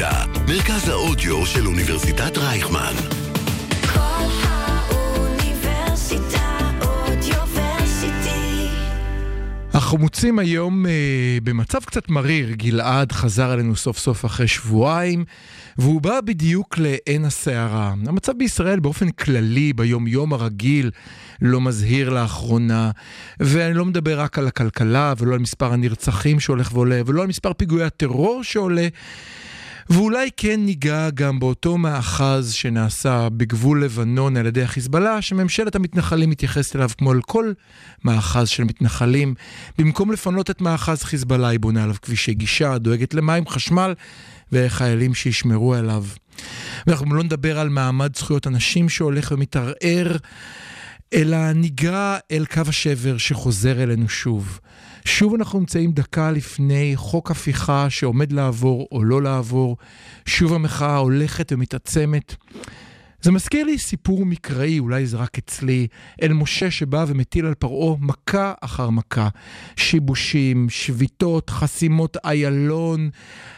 האוניברסיטה, מרכז האודיו של אוניברסיטת רייכמן. כל האוניברסיטה אודיוורסיטי. החמוצים היום אה, במצב קצת מריר, גלעד חזר אלינו סוף סוף אחרי שבועיים, והוא בא בדיוק לעין הסערה. המצב בישראל באופן כללי, ביום-יום הרגיל, לא מזהיר לאחרונה, ואני לא מדבר רק על הכלכלה, ולא על מספר הנרצחים שהולך ועולה, ולא על מספר פיגועי הטרור שעולה. ואולי כן ניגע גם באותו מאחז שנעשה בגבול לבנון על ידי החיזבאללה, שממשלת המתנחלים מתייחסת אליו כמו אל כל מאחז של מתנחלים. במקום לפנות את מאחז חיזבאללה, היא בונה עליו כבישי גישה, דואגת למים, חשמל וחיילים שישמרו עליו. ואנחנו לא נדבר על מעמד זכויות הנשים שהולך ומתערער, אלא ניגע אל קו השבר שחוזר אלינו שוב. שוב אנחנו נמצאים דקה לפני חוק הפיכה שעומד לעבור או לא לעבור. שוב המחאה הולכת ומתעצמת. זה מזכיר לי סיפור מקראי, אולי זה רק אצלי, אל משה שבא ומטיל על פרעה מכה אחר מכה. שיבושים, שביתות, חסימות איילון,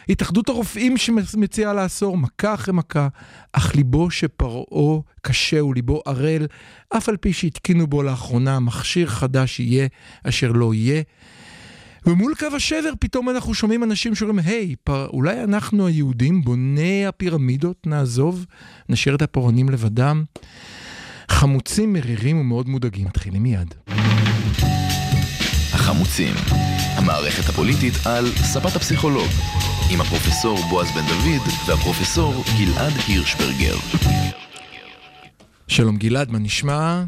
התאחדות הרופאים שמציעה לאסור מכה אחרי מכה, אך ליבו שפרעה קשה וליבו ערל, אף על פי שהתקינו בו לאחרונה מכשיר חדש יהיה אשר לא יהיה. ומול קו השבר פתאום אנחנו שומעים אנשים שאומרים, היי, פר... אולי אנחנו היהודים, בוני הפירמידות, נעזוב, נשאיר את הפורענים לבדם. חמוצים, מרירים ומאוד מודאגים. מתחילים מיד. החמוצים, המערכת הפוליטית על ספת הפסיכולוג, עם הפרופסור בועז בן דוד והפרופסור גלעד הירשברגר. שלום גלעד, מה נשמע?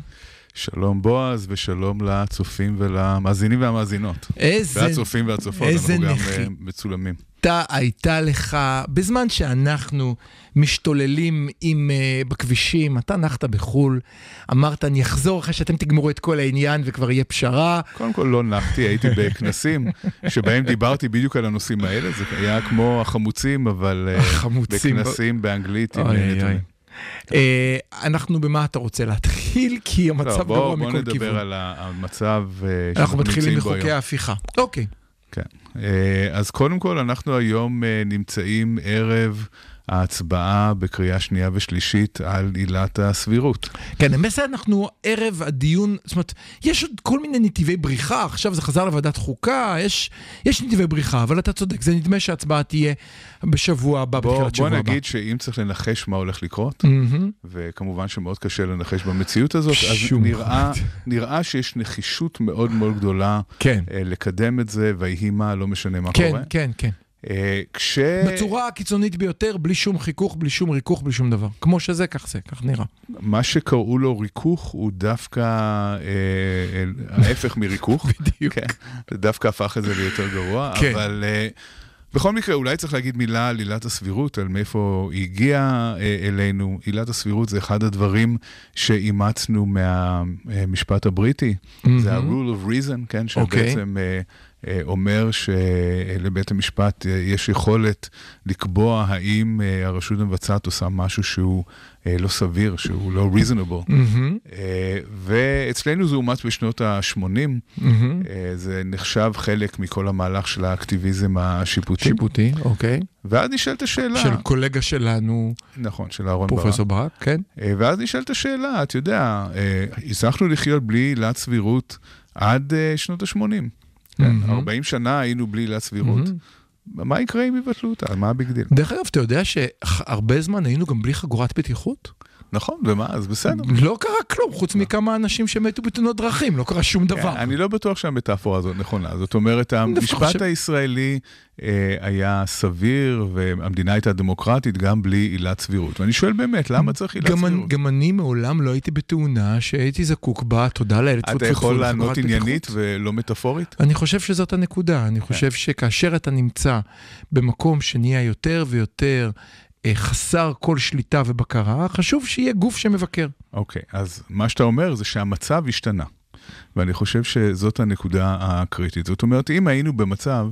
שלום בועז ושלום לצופים ולמאזינים והמאזינות. איזה... והצופים והצופות, איזה אנחנו גם נכי. אה, מצולמים. אתה הייתה לך, בזמן שאנחנו משתוללים עם, uh, בכבישים, אתה נחת בחו"ל, אמרת, אני אחזור אחרי שאתם תגמרו את כל העניין וכבר יהיה פשרה. קודם כל לא נחתי, הייתי בכנסים שבהם דיברתי בדיוק על הנושאים האלה, זה היה כמו החמוצים, אבל אה, החמוצים. בכנסים באנגלית עם אוי, אוי. Uh, אנחנו במה אתה רוצה להתחיל? כי לא, המצב בוא- גרוע מכל נדבר כיוון. על ה- המצב אה, אנחנו שאנחנו מתחילים נמצאים בו מחוקי היום. ההפיכה. אוקיי. כן. אה, אז קודם כל, אנחנו היום אה, נמצאים ערב ההצבעה בקריאה שנייה ושלישית על עילת הסבירות. כן, למעשה אנחנו ערב הדיון, זאת אומרת, יש עוד כל מיני נתיבי בריחה, עכשיו זה חזר לוועדת חוקה, יש, יש נתיבי בריחה, אבל אתה צודק, זה נדמה שההצבעה תהיה בשבוע הבא, בוא, בתחילת בוא שבוע הבא. נגיד שאם צריך לנחש מה הולך לקרות, מהמם. וכמובן שמאוד קשה לנחש במציאות הזאת, אז נראה. נראה שיש נחישות מאוד מאוד גדולה כן, אה, לקדם את זה, ויהי מה, לא משנה מה כן, קורה. כן, כן. אה, כש... בצורה הקיצונית ביותר, בלי שום חיכוך, בלי שום ריכוך, בלי שום דבר. כמו שזה, כך זה, כך נראה. מה שקראו לו ריכוך הוא דווקא אה, ההפך מריכוך. בדיוק. כן, זה דווקא הפך את זה ליותר גרוע, כן. אבל אה, בכל מקרה, אולי צריך להגיד מילה על עילת הסבירות, על מאיפה היא הגיעה אה, אלינו. עילת הסבירות זה אחד הדברים שאימצנו מהמשפט הבריטי, זה ה-rule of reason, כן, אוקיי. שבעצם אה, אה, אומר שלבית המשפט אה, יש יכולת לקבוע האם אה, הרשות המבצעת עושה משהו שהוא אה, לא סביר, שהוא לא reasonable. אה, ואצלנו זה אומץ בשנות ה-80, מהמם. זה נחשב חלק מכל המהלך של האקטיביזם השיפוטי. שיפוטי, אוקיי. ואז נשאלת השאלה, של קולגה שלנו, נכון, של אהרון ברק. פרופסור ברק, כן? אה, ואז נשאלת השאלה, אתה יודע, אה, הצלחנו לחיות בלי עילת סבירות עד אה, שנות ה-80. כן, מהמם. 40 שנה היינו בלי עילת סבירות. מהמם. מה יקרה אם יבטלו אותה? מה ה big deal? דרך אגב, אתה יודע שהרבה זמן היינו גם בלי חגורת בטיחות? נכון, ומה? אז בסדר. לא קרה כלום, חוץ מכמה אנשים שמתו בתאונות דרכים, לא קרה שום דבר. כן, אני לא בטוח שהמטאפורה הזאת נכונה. זאת אומרת, המשפט הישראלי אה, היה סביר, והמדינה הייתה דמוקרטית גם בלי עילת סבירות. ואני שואל באמת, למה צריך עילת סבירות? גם אני מעולם לא הייתי בתאונה שהייתי זקוק בה, תודה לאל, אתה יכול לענות עניינית. ולא מטאפורית? אני חושב שזאת הנקודה, אני חושב שכאשר אתה נמצא במקום שנהיה יותר ויותר חסר כל שליטה ובקרה, חשוב שיהיה גוף שמבקר. אוקיי, אז מה שאתה אומר זה שהמצב השתנה. ואני חושב שזאת הנקודה הקריטית. זאת אומרת, אם היינו במצב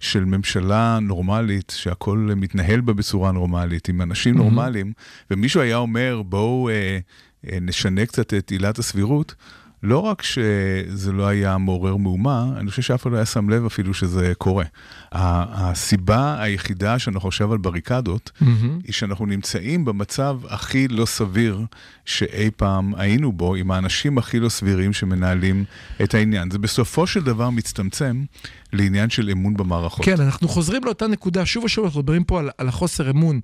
של ממשלה נורמלית, שהכל מתנהל בה בצורה נורמלית, עם אנשים Mhm. נורמליים, ומישהו היה אומר, בואו אה, אה, נשנה קצת את עילת הסבירות, לא רק שזה לא היה מעורר מהומה, אני חושב שאף אחד לא היה שם לב אפילו שזה קורה. הסיבה היחידה שאנחנו חושב על בריקדות, מהמם. היא שאנחנו נמצאים במצב הכי לא סביר שאי פעם היינו בו, עם האנשים הכי לא סבירים שמנהלים את העניין. זה בסופו של דבר מצטמצם לעניין של אמון במערכות. כן, אנחנו חוזרים לאותה נקודה, שוב ושוב אנחנו מדברים פה על, על החוסר אמון.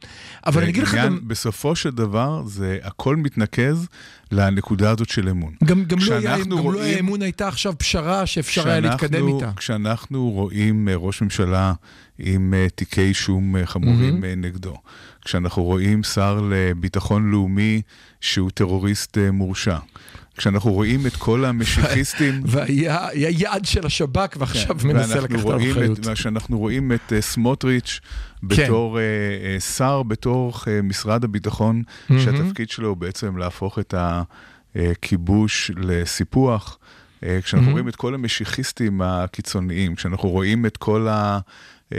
אבל אני אגיד לך גם, בסופו של דבר, זה הכל מתנקז לנקודה הזאת של אמון. גם, גם, לא, היה, גם לא רואים- היה אמון הייתה עכשיו פשרה שאפשר היה להתקדם איתה. כשאנחנו רואים אה, ראש ממשלה עם אה, תיקי אישום אה, חמורים. אה, נגדו, כשאנחנו רואים שר לביטחון לאומי שהוא טרוריסט מורשע, כשאנחנו רואים את כל המשיחיסטים... והיה היה יעד של השב"כ ועכשיו כן, מנסה לקחת רואים אחריות. כשאנחנו רואים את uh, סמוטריץ' בתור uh, uh, שר בתוך uh, משרד הביטחון, מהמם. שהתפקיד שלו הוא בעצם להפוך את הכיבוש לסיפוח. Uh, כשאנחנו מהמם. רואים את כל המשיחיסטים הקיצוניים, כשאנחנו רואים את כל הזרקאים uh,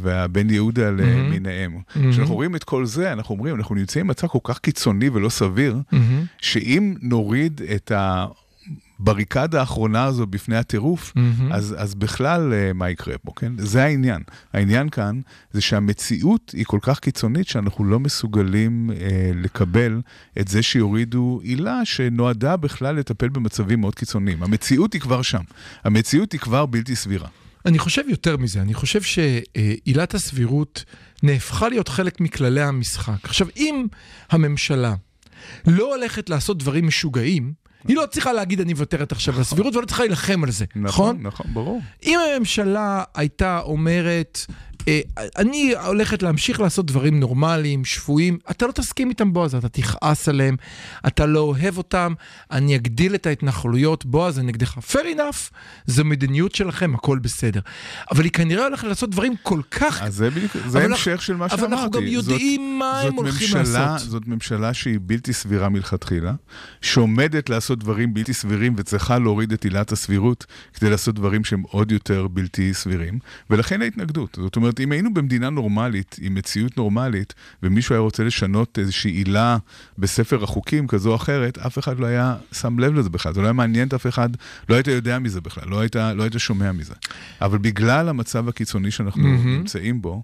והבן יהודה למיניהם, מהמם. כשאנחנו רואים את כל זה, אנחנו אומרים, אנחנו נמצאים במצב כל כך קיצוני ולא סביר, מהמם, שאם נוריד את הבריקדה האחרונה הזו בפני הטירוף, מהמם. אז, אז בכלל אה, מה יקרה פה, כן? זה העניין. העניין כאן זה שהמציאות היא כל כך קיצונית שאנחנו לא מסוגלים אה, לקבל את זה שיורידו עילה שנועדה בכלל לטפל במצבים מאוד קיצוניים. המציאות היא כבר שם. המציאות היא כבר בלתי סבירה. אני חושב יותר מזה, אני חושב שעילת הסבירות נהפכה להיות חלק מכללי המשחק. עכשיו, אם הממשלה לא הולכת לעשות דברים משוגעים, היא לא צריכה להגיד אני מוותרת עכשיו על הסבירות ולא צריכה להילחם על זה, נכון? נכון, ברור. אם הממשלה הייתה אומרת, אני הולכת להמשיך לעשות דברים נורמליים, שפויים, אתה לא תסכים איתם, בועז, אתה תכעס עליהם, אתה לא אוהב אותם, אני אגדיל את ההתנחלויות, בועז, אני נגדך. fair enough, זו מדיניות שלכם, הכל בסדר. אבל היא כנראה הולכת לעשות דברים כל כך... אז זה, בדיוק, זה אבל המשך של מה אבל שאמרתי. אנחנו גם יודעים מה זאת הם הולכים ממשלה, לעשות. זאת ממשלה שהיא בלתי סבירה מלכתחילה, שעומדת לעשות דברים בלתי סבירים וצריכה להוריד את עילת הסבירות כדי לעשות דברים שהם עוד יותר בלתי סבירים, ולכן ההתנגדות. זאת אומרת, אם היינו במדינה נורמלית, עם מציאות נורמלית, ומישהו היה רוצה לשנות איזושהי עילה בספר החוקים כזו או אחרת, אף אחד לא היה שם לב לזה בכלל, זה לא היה מעניין את אף אחד, לא היית יודע מזה בכלל, לא היית, לא היית שומע מזה. אבל בגלל המצב הקיצוני שאנחנו מהמם. נמצאים בו,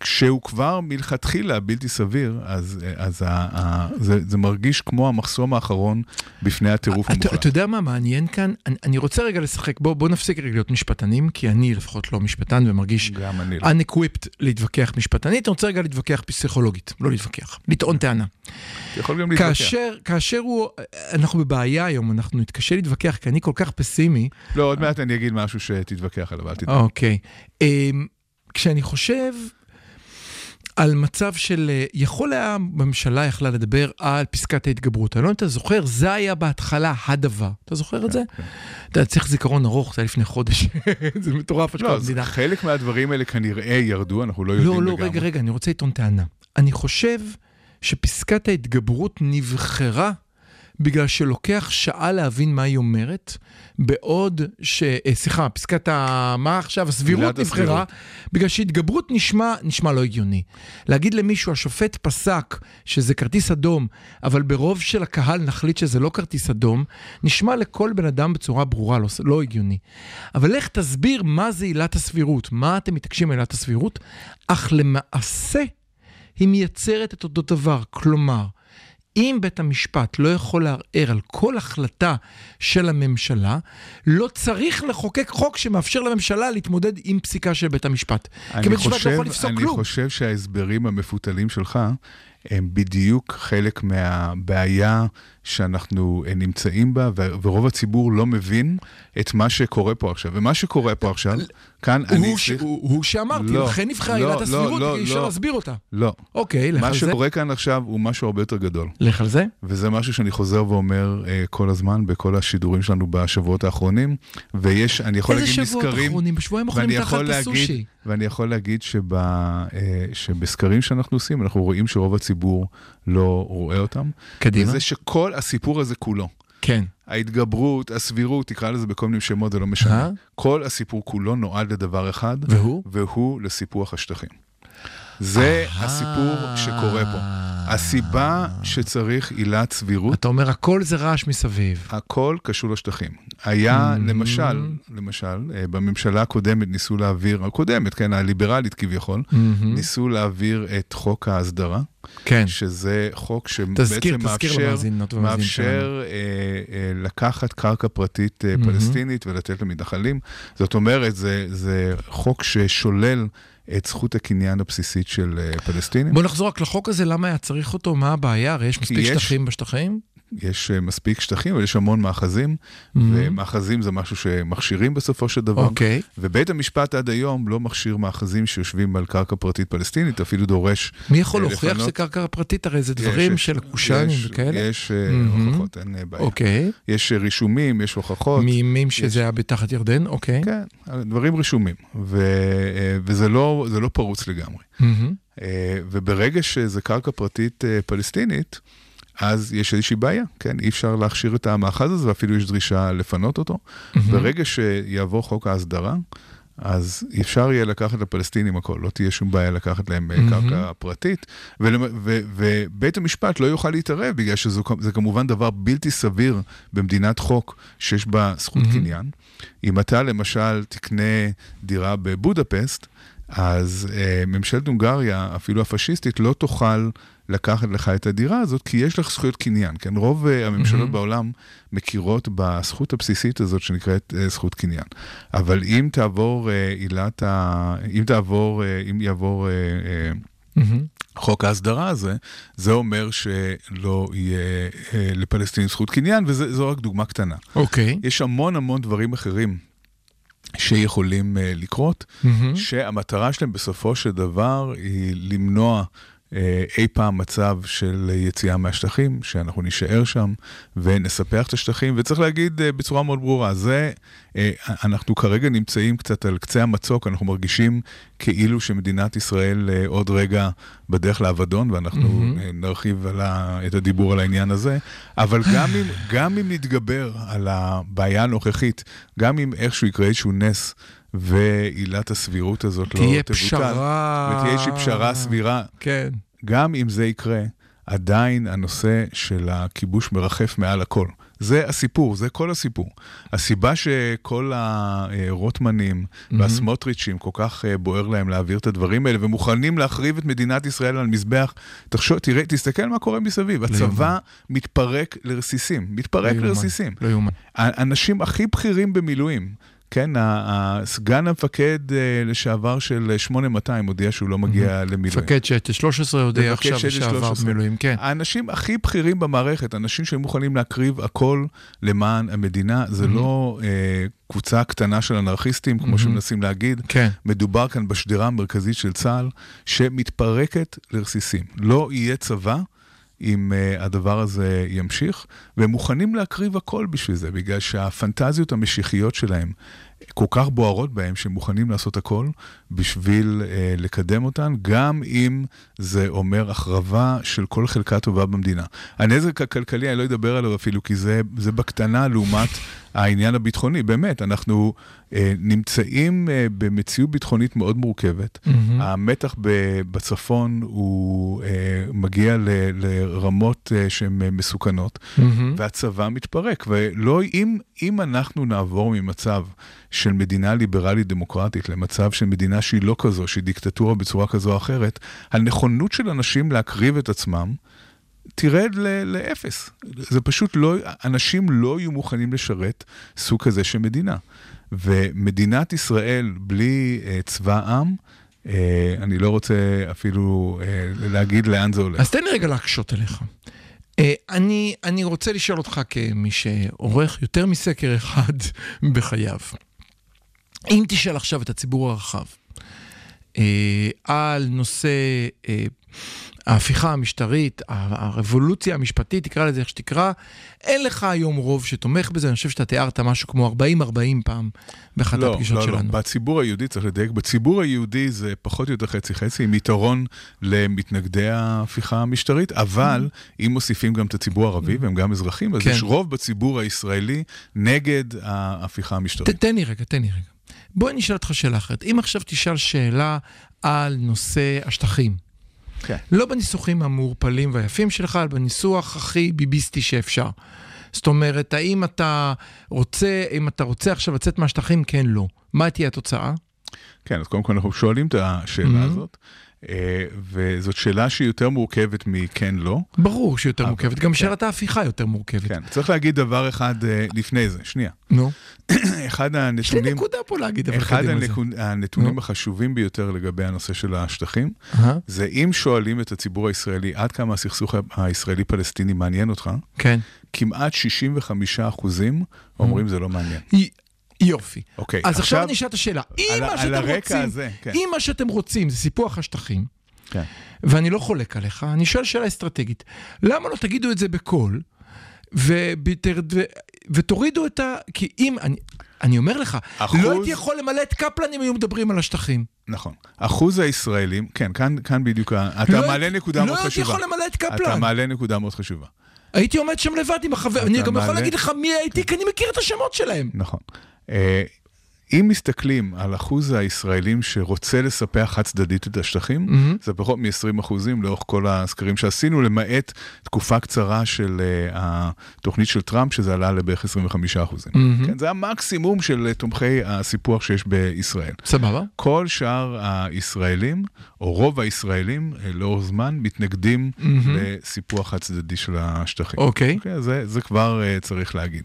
כשהוא כבר מלכתחילה בלתי סביר, אז, אה, אז ה, ה, זה, זה מרגיש כמו המחסום האחרון בפני הטירוף המוחלט. אתה יודע מה מעניין כאן? אני, אני רוצה רגע לשחק, בוא, בוא נפסיק רגע להיות משפטנים, כי אני לפחות לא משפטן ומרגיש לא. unequipped להתווכח משפטנית, אני רוצה רגע להתווכח פסיכולוגית, לא להתווכח, לטעון טענה. יכול גם להתווכח. כאשר, כאשר הוא, אנחנו בבעיה היום, אנחנו נתקשה להתווכח, כי אני כל כך פסימי. לא, עוד מעט אני אגיד משהו שתתווכח עליו, אל תדאג. אוקיי. אמ, כשאני חושב על מצב של, אה, יכול היה, הממשלה יכלה לדבר על פסקת ההתגברות. אני לא יודע אם אתה זוכר, זה היה בהתחלה הדבר. אתה זוכר את זה? כן. אתה צריך זיכרון ארוך, זה היה לפני חודש. זה מטורף, השקעה לא, אז במדינה. חלק מהדברים האלה כנראה ירדו, אנחנו לא יודעים לא, לא, לגמרי. רגע, רגע, אני רוצה לטעון טענה. אני חושב שפסקת ההתגברות נבחרה בגלל שלוקח שעה להבין מה היא אומרת, בעוד ש... אה, סליחה, פסקת ה... מה עכשיו? הסבירות נבחרה. בגלל שהתגברות נשמע, נשמע לא הגיוני. להגיד למישהו, השופט פסק שזה כרטיס אדום, אבל ברוב של הקהל נחליט שזה לא כרטיס אדום, נשמע לכל בן אדם בצורה ברורה, לא, לא הגיוני. אבל לך תסביר מה זה עילת הסבירות, מה אתם מתעקשים על עילת הסבירות, אך למעשה היא מייצרת את אותו דבר. כלומר, אם בית המשפט לא יכול לערער על כל החלטה של הממשלה, לא צריך לחוקק חוק שמאפשר לממשלה להתמודד עם פסיקה של בית המשפט. כי אני בית המשפט לא יכול לפסוק אני כלום. חושב שההסברים המפותלים שלך הם בדיוק חלק מהבעיה שאנחנו אה, נמצאים בה, ורוב הציבור לא מבין את מה שקורה פה עכשיו. ומה שקורה פה עכשיו, כאן אני הוא, ש... צריך... הוא, הוא שאמרתי, לא, לכן נבחרה לא, עילת לא, הסבירות, לא, כי אי אפשר לא. להסביר אותה. לא. אוקיי, לך מה על זה. שקורה כאן עכשיו הוא משהו הרבה יותר גדול. לך על זה. וזה משהו שאני חוזר ואומר uh, כל הזמן בכל השידורים שלנו בשבועות האחרונים, ויש, אני יכול איזה להגיד שבועות מסקרים, אחרונים? בשבועיים האחרונים ואני אתה יכול אכלת להגיד, סושי. ואני יכול להגיד שבה, uh, שבסקרים שאנחנו עושים, אנחנו רואים שרוב הציבור לא רואה אותם. קדימה. וזה שכל הסיפור הזה כולו, כן. ההתגברות, הסבירות, תקרא לזה בכל מיני שמות, זה לא משנה. אה? כל הסיפור כולו נועד לדבר אחד, והוא? והוא לסיפוח השטחים. זה הסיפור שקורה פה. הסיבה שצריך עילת סבירות, אתה אומר, הכל זה רעש מסביב. הכל קשור לשטחים. היה, Mm. למשל, למשל, אה, בממשלה הקודמת ניסו להעביר, הקודמת, כן, הליברלית כביכול, ניסו להעביר את חוק ההסדרה, כן. שזה חוק תזכיר, שבעצם תזכיר מאפשר, למאזינות ומאזינים מאפשר אה, אה, לקחת קרקע פרטית אה, מהמם. פלסטינית ולתת למתנחלים. זאת אומרת, זה, זה חוק ששולל את זכות הקניין הבסיסית של אה, פלסטינים. בוא נחזור רק לחוק הזה, למה היה צריך אותו? מה הבעיה? הרי יש מספיק יש- שטחים בשטחים. יש אה, מספיק שטחים, אבל יש המון מאחזים, ומאחזים זה משהו שמכשירים בסופו של דבר. אוקיי. ובית המשפט עד היום לא מכשיר מאחזים שיושבים על קרקע פרטית פלסטינית, אפילו דורש... מי יכול אה, להוכיח לפנות- שזה קרקע פרטית? הרי זה דברים יש- של קושאנים יש- וכאלה. יש אה, מהמם. הוכחות, אין בעיה. אוקיי. יש רישומים, יש הוכחות. מימים יש- שזה היה בתחת ירדן? אוקיי. כן, דברים רשומים, ו, וזה לא, זה לא פרוץ לגמרי. אה, וברגע שזה קרקע פרטית פלסטינית, אז יש איזושהי בעיה, כן? אי אפשר להכשיר את המאחז הזה, ואפילו יש דרישה לפנות אותו. ברגע שיעבור חוק ההסדרה, אז אפשר יהיה לקחת לפלסטינים הכל, לא תהיה שום בעיה לקחת להם אה, קרקע פרטית, ובית המשפט לא יוכל להתערב, בגלל שזה זה כמובן דבר בלתי סביר במדינת חוק שיש בה זכות קניין. אם אתה למשל תקנה דירה בבודפסט, אז אה, ממשלת הונגריה, אפילו הפשיסטית, לא תוכל לקחת לך את הדירה הזאת, כי יש לך זכויות קניין. כן, רוב אה, הממשלות בעולם מכירות בזכות הבסיסית הזאת שנקראת אה, זכות קניין. אבל אם תעבור אה, עילת ה... אם תעבור, אה, אם יעבור... אה, אה, מהמם. חוק ההסדרה הזה, זה אומר שלא יהיה אה, לפלסטינים זכות קניין, וזו רק דוגמה קטנה. אוקיי. יש המון המון דברים אחרים שיכולים uh, לקרות, מהמם. שהמטרה שלהם בסופו של דבר היא למנוע uh, אי פעם מצב של יציאה מהשטחים, שאנחנו נישאר שם ונספח את השטחים, וצריך להגיד uh, בצורה מאוד ברורה, זה, uh, אנחנו כרגע נמצאים קצת על קצה המצוק, אנחנו מרגישים כאילו שמדינת ישראל עוד רגע בדרך לאבדון, ואנחנו uh, נרחיב על ה, את הדיבור על העניין הזה, אבל גם אם, גם אם נתגבר על הבעיה הנוכחית, גם אם איכשהו יקרה איזשהו נס ועילת הסבירות הזאת לא תהיה תבוטל, פשרה. ותהיה איזושהי פשרה סבירה, כן. גם אם זה יקרה, עדיין הנושא של הכיבוש מרחף מעל הכל. זה הסיפור, זה כל הסיפור. הסיבה שכל הרוטמנים והסמוטריצ'ים כל כך אה, בוער להם להעביר את הדברים האלה, ומוכנים להחריב את מדינת ישראל על מזבח, תחשוב, תראה, תסתכל מה קורה מסביב. הצבא מתפרק לרסיסים, מתפרק לא. לרסיסים. לא יאומן. האנשים הכי בכירים במילואים, כן, סגן המפקד אה, לשעבר של 8200 הודיע שהוא לא מגיע למילואים. מפקד שטה 13 יודע מפקד עכשיו שטה שעבר 13. במילואים, כן. האנשים הכי בכירים במערכת, אנשים שהיו מוכנים להקריב הכל למען המדינה, זה לא אה, קבוצה קטנה של אנרכיסטים, כמו שמנסים להגיד. כן. מדובר כאן בשדרה המרכזית של צה"ל, שמתפרקת לרסיסים. לא יהיה צבא אם uh, הדבר הזה ימשיך, והם מוכנים להקריב הכל בשביל זה, בגלל שהפנטזיות המשיחיות שלהם כל כך בוערות בהם, שהם מוכנים לעשות הכל בשביל uh, לקדם אותן, גם אם זה אומר החרבה של כל חלקה טובה במדינה. הנזק הכלכלי, אני לא אדבר עליו אפילו, כי זה, זה בקטנה לעומת העניין הביטחוני. באמת, אנחנו uh, נמצאים uh, במציאות ביטחונית מאוד מורכבת. מהמם. המתח ב- בצפון הוא uh, מגיע ל- לרמות uh, שהן uh, מסוכנות, מהמם. והצבא מתפרק. ולא, אם, אם אנחנו נעבור ממצב של מדינה ליברלית דמוקרטית למצב של מדינה שהיא לא כזו, שהיא דיקטטורה בצורה כזו או אחרת, הנכונות של אנשים להקריב את עצמם תרד ל- לאפס. זה פשוט לא, אנשים לא יהיו מוכנים לשרת סוג כזה של מדינה. ומדינת ישראל בלי uh, צבא עם, אני לא רוצה אפילו uh, להגיד לאן זה הולך. אז תן לי רגע להקשות עליך. אה, אני, אני רוצה לשאול אותך כמי שעורך יותר מסקר אחד בחייו. אם תשאל עכשיו את הציבור הרחב אה, על נושא אה, ההפיכה המשטרית, הרבולוציה המשפטית, תקרא לזה איך שתקרא, אין לך היום רוב שתומך בזה, אני חושב שאתה תיארת משהו כמו 40-40 פעם באחת לא, הפגישות לא, לא. שלנו. בציבור היהודי, צריך לדייק, בציבור היהודי זה פחות או יותר חצי-חצי, עם יתרון למתנגדי ההפיכה המשטרית, אבל אם מוסיפים גם את הציבור הערבי, והם גם אזרחים, אז כן. יש רוב בציבור הישראלי נגד ההפיכה ת, המשטרית. תן לי רגע, תן לי רגע. בואי נשאל אותך שאלה אחרת. אם עכשיו תשאל שאלה על נושא השטחים, כן. לא בניסוחים המעורפלים והיפים שלך, אלא בניסוח הכי ביביסטי שאפשר. זאת אומרת, האם אתה רוצה, אם אתה רוצה עכשיו לצאת מהשטחים, כן, לא. מה תהיה התוצאה? כן, אז קודם כל אנחנו שואלים את השאלה Mhm. הזאת, וזאת שאלה שהיא יותר מורכבת מכן לא. ברור שהיא יותר אבל- מורכבת, גם כן. שאלת ההפיכה יותר מורכבת. כן, צריך להגיד דבר אחד אה, לפני זה, שנייה. נו, אחד יש לי הנתונים, נקודה פה להגיד, אבל אחד הנתונים נו. החשובים ביותר לגבי הנושא של השטחים, אהה, זה אם שואלים את הציבור הישראלי עד כמה הסכסוך הישראלי-פלסטיני מעניין אותך, כן. כמעט 65 אחוזים אומרים זה לא מעניין. יופי. אוקיי, אז עכשיו אני אשאל את השאלה, אם מה שאתם רוצים, הזה, כן. אם מה שאתם רוצים זה סיפוח השטחים, כן. ואני לא חולק עליך, אני שואל שאלה אסטרטגית, למה לא תגידו את זה בקול, ותורידו את ה... כי אם, אני, אני אומר לך, אחוז- לא הייתי יכול למלא את קפלן אם היו מדברים על השטחים. נכון. אחוז הישראלים, כן, כאן, כאן בדיוק, אתה לא מעלה הייתי- נקודה מאוד לא הייתי חשובה. יכול למלא את אתה קפלן. מעלה נקודה מאוד חשובה. הייתי עומד שם לבד עם החבר, אני גם יכול מעלה- להגיד לך מי הייתי, כי אני מכיר את השמות שלהם. נכון. אה, אם מסתכלים על אחוז הישראלים שרוצה לספח חד צדדית את השטחים, מהמם. זה פחות מ-20 אחוזים לאורך כל הסקרים שעשינו, למעט תקופה קצרה של uh, התוכנית של טראמפ, שזה עלה לבערך 25 אחוזים. מהמם. כן, זה המקסימום של אה, תומכי הסיפוח שיש בישראל. סבבה. כל שאר הישראלים, או רוב הישראלים, לאורך זמן, מתנגדים מהמם. לסיפוח חד-צדדי של השטחים. אוקיי. אוקיי, זה, זה כבר uh, צריך להגיד.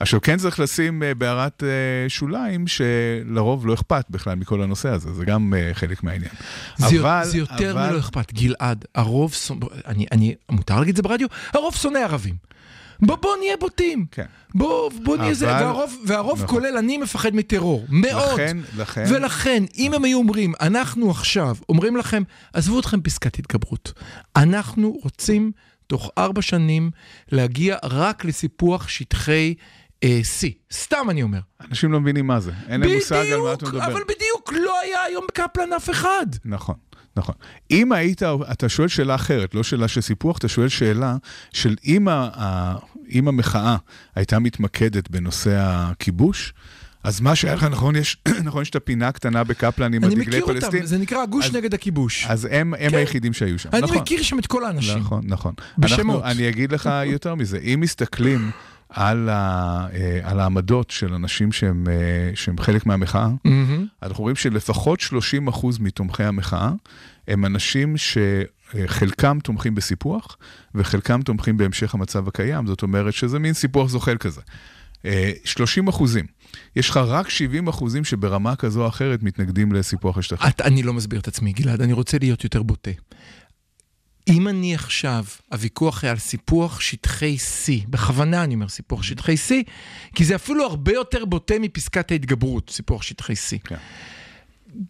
עכשיו, כן צריך לשים uh, בהערת uh, שוליים, שלרוב לא אכפת בכלל מכל הנושא הזה, זה גם uh, חלק מהעניין. זה, זה יותר אבל- מלא אכפת. גלעד, הרוב, שונא- אני, אני, מותר להגיד את זה ברדיו? הרוב שונא ערבים. בוא, בוא נהיה בוטים. כן. בוא, בוא נהיה זה. אבל- והרוב, והרוב נכון. כולל אני מפחד מטרור. מאוד. לכן, לכן, ולכן, אם הם היו אומרים, אנחנו עכשיו אומרים לכם, עזבו אתכם פסקת התגברות. אנחנו רוצים תוך ארבע שנים להגיע רק לסיפוח שטחי אה, C. סתם אני אומר. אנשים לא מבינים מה זה. אין להם מושג על מה אתה מדבר. אבל בדיוק לא היה היום בקפלן אף אחד. נכון, נכון. אם היית, אתה שואל שאלה אחרת, לא שאלה של סיפוח, אתה שואל שאלה של אם, ה, ה, אם המחאה הייתה מתמקדת בנושא הכיבוש, אז מה שהיה לך, נכון, יש, נכון, יש את הפינה הקטנה בקפלן עם אני הדגלי מכיר פלסטין, אותם, זה נקרא הגוש אז- נגד הכיבוש. אז הם, הם כן. היחידים שהיו שם. אני נכון, מכיר שם את כל האנשים. נכון, נכון. בשמות. אנחנו, אני אגיד לך יותר מזה, אם מסתכלים על, ה, אה, על העמדות של אנשים שהם, אה, שהם חלק מהמחאה, מהמם. אנחנו רואים שלפחות 30% מתומכי המחאה הם אנשים שחלקם תומכים בסיפוח וחלקם תומכים בהמשך המצב הקיים, זאת אומרת שזה מין סיפוח זוחל כזה. אה, 30 אחוזים. יש לך רק 70 אחוזים שברמה כזו או אחרת מתנגדים לסיפוח השטחים. את, אני לא מסביר את עצמי, גלעד, אני רוצה להיות יותר בוטה. אם אני עכשיו, הוויכוח היה על סיפוח שטחי C, בכוונה אני אומר סיפוח שטחי C, כי זה אפילו הרבה יותר בוטה מפסקת ההתגברות, סיפוח שטחי C. כן.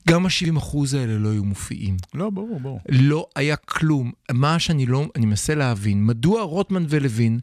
גם ה-70 אחוז האלה לא היו מופיעים. לא, ברור, ברור. לא היה כלום. מה שאני לא, אני מנסה להבין, מדוע רוטמן ולוין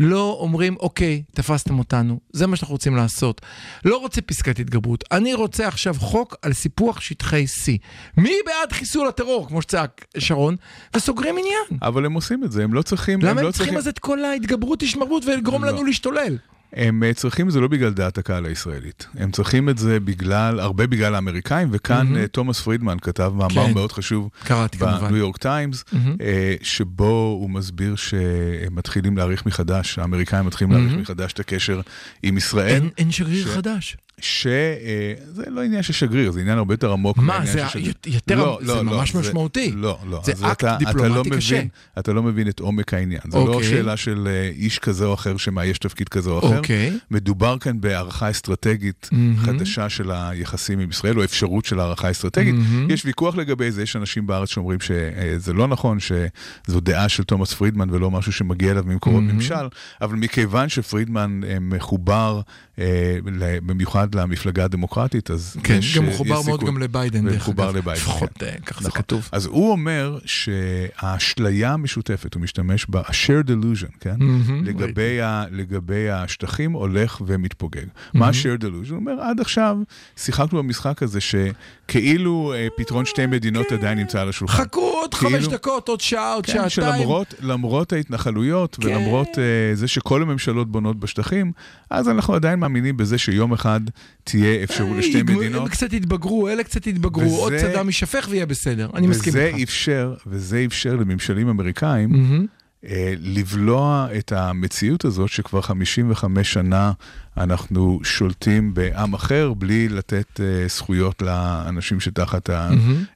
לא אומרים, אוקיי, תפסתם אותנו, זה מה שאנחנו רוצים לעשות. לא רוצה פסקת התגברות, אני רוצה עכשיו חוק על סיפוח שטחי C. מי בעד חיסול הטרור, כמו שצעק שרון, וסוגרים עניין. אבל הם עושים את זה, הם לא צריכים... למה לא הם צריכים אז את כל ההתגברות, השמרות ולגרום לא. לנו להשתולל? הם אה, צריכים את זה לא בגלל דעת הקהל הישראלית, הם צריכים את זה בגלל, הרבה בגלל האמריקאים, וכאן. אה, תומאס פרידמן כתב מאמר כן. מאוד חשוב קראתי כמובן. בניו יורק טיימס. אה, שבו הוא מסביר שהם מתחילים להעריך מחדש, האמריקאים מתחילים להעריך מהמם. מחדש את הקשר עם ישראל, אין, אין שגריר ש- חדש. שזה לא עניין של שגריר, זה עניין הרבה יותר עמוק. מה, זה. יותר- לא, זה לא, לא, ממש משמעותי. לא, לא. זה אקט אתה- אתה דיפלומטי לא קשה. מבין- אתה לא מבין את עומק העניין. זה לא אוקיי. שאלה של אה, איש כזה או אחר שמאייש תפקיד כזה או אחר. אוקיי. מדובר כאן בהערכה אסטרטגית מהמם. חדשה של היחסים עם ישראל, או אפשרות של הערכה אסטרטגית. מהמם. יש ויכוח לגבי זה, יש אנשים בארץ שאומרים שזה לא נכון, שזו דעה של תומאס פרידמן ולא משהו שמגיע אליו ממקורות מהמם. ממשל, אבל מכיוון שפרידמן אה, מחובר אה, במיוחד למפלגה הדמוקרטית, אז כן, יש, גם אה, הוא מחובר יש מאוד סיכוי. גם לביידן, דרך אגב. לביידן, לפחות כן. אה, כך זה נכון. כתוב. אז הוא אומר שהאשליה המשותפת, הוא משתמש ב-shared delusion, כן? מהמם. לגבי, ה, לגבי השטחים הולך ומתפוגג. מה ה-shared delusion? הוא אומר, עד עכשיו שיחקנו במשחק הזה שכאילו אה, פתרון שתי מדינות עדיין נמצא על השולחן. חכו עוד כאילו- חמש דקות, עוד שעה, עוד כן, שעתיים. שלמרות למרות ההתנחלויות כן. ולמרות uh, זה שכל הממשלות בונות בשטחים, אז אנחנו עדיין מאמינים בזה שיום אחד תהיה אפשרות לשתי יגמ- מדינות. הם קצת יתבגרו, אלה קצת יתבגרו, עוד וזה- צדם יישפך ויהיה בסדר. אני מסכים וזה איתך. אפשר, וזה אפשר לממשלים אמריקאים מהמם. אה, לבלוע את המציאות הזאת שכבר 55 שנה אנחנו שולטים בעם אחר בלי לתת אה, זכויות לאנשים שתחת.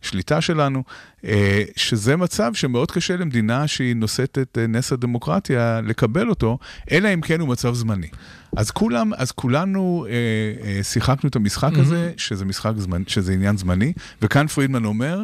השליטה שלנו, אה, שזה מצב שמאוד קשה למדינה שהיא נושאת את נס הדמוקרטיה לקבל אותו, אלא אם כן הוא מצב זמני. אז כולם, אז כולנו שיחקנו את המשחק הזה, שזה משחק זמן, שזה עניין זמני, וכאן פרידמן אומר,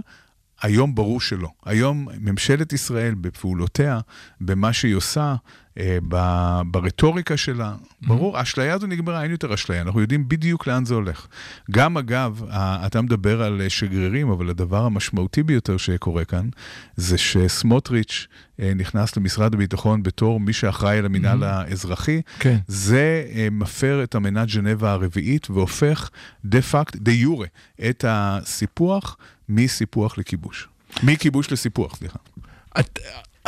היום ברור שלא. היום ממשלת ישראל בפעולותיה, במה שהיא עושה, אה, ב- ברטוריקה שלה, ברור, האשליה הזו נגמרה, אין יותר אשליה, אנחנו יודעים בדיוק לאן זה הולך. גם אגב, אתה מדבר על אה, שגרירים, אבל הדבר המשמעותי ביותר שקורה כאן, זה שסמוטריץ' אה, נכנס למשרד הביטחון בתור מי שאחראי על המינהל האזרחי. כן. זה אה, מפר את אמנת ז'נבה הרביעית והופך דה פקט, דה יורה, את הסיפוח מסיפוח לכיבוש. מכיבוש לסיפוח, סליחה. את-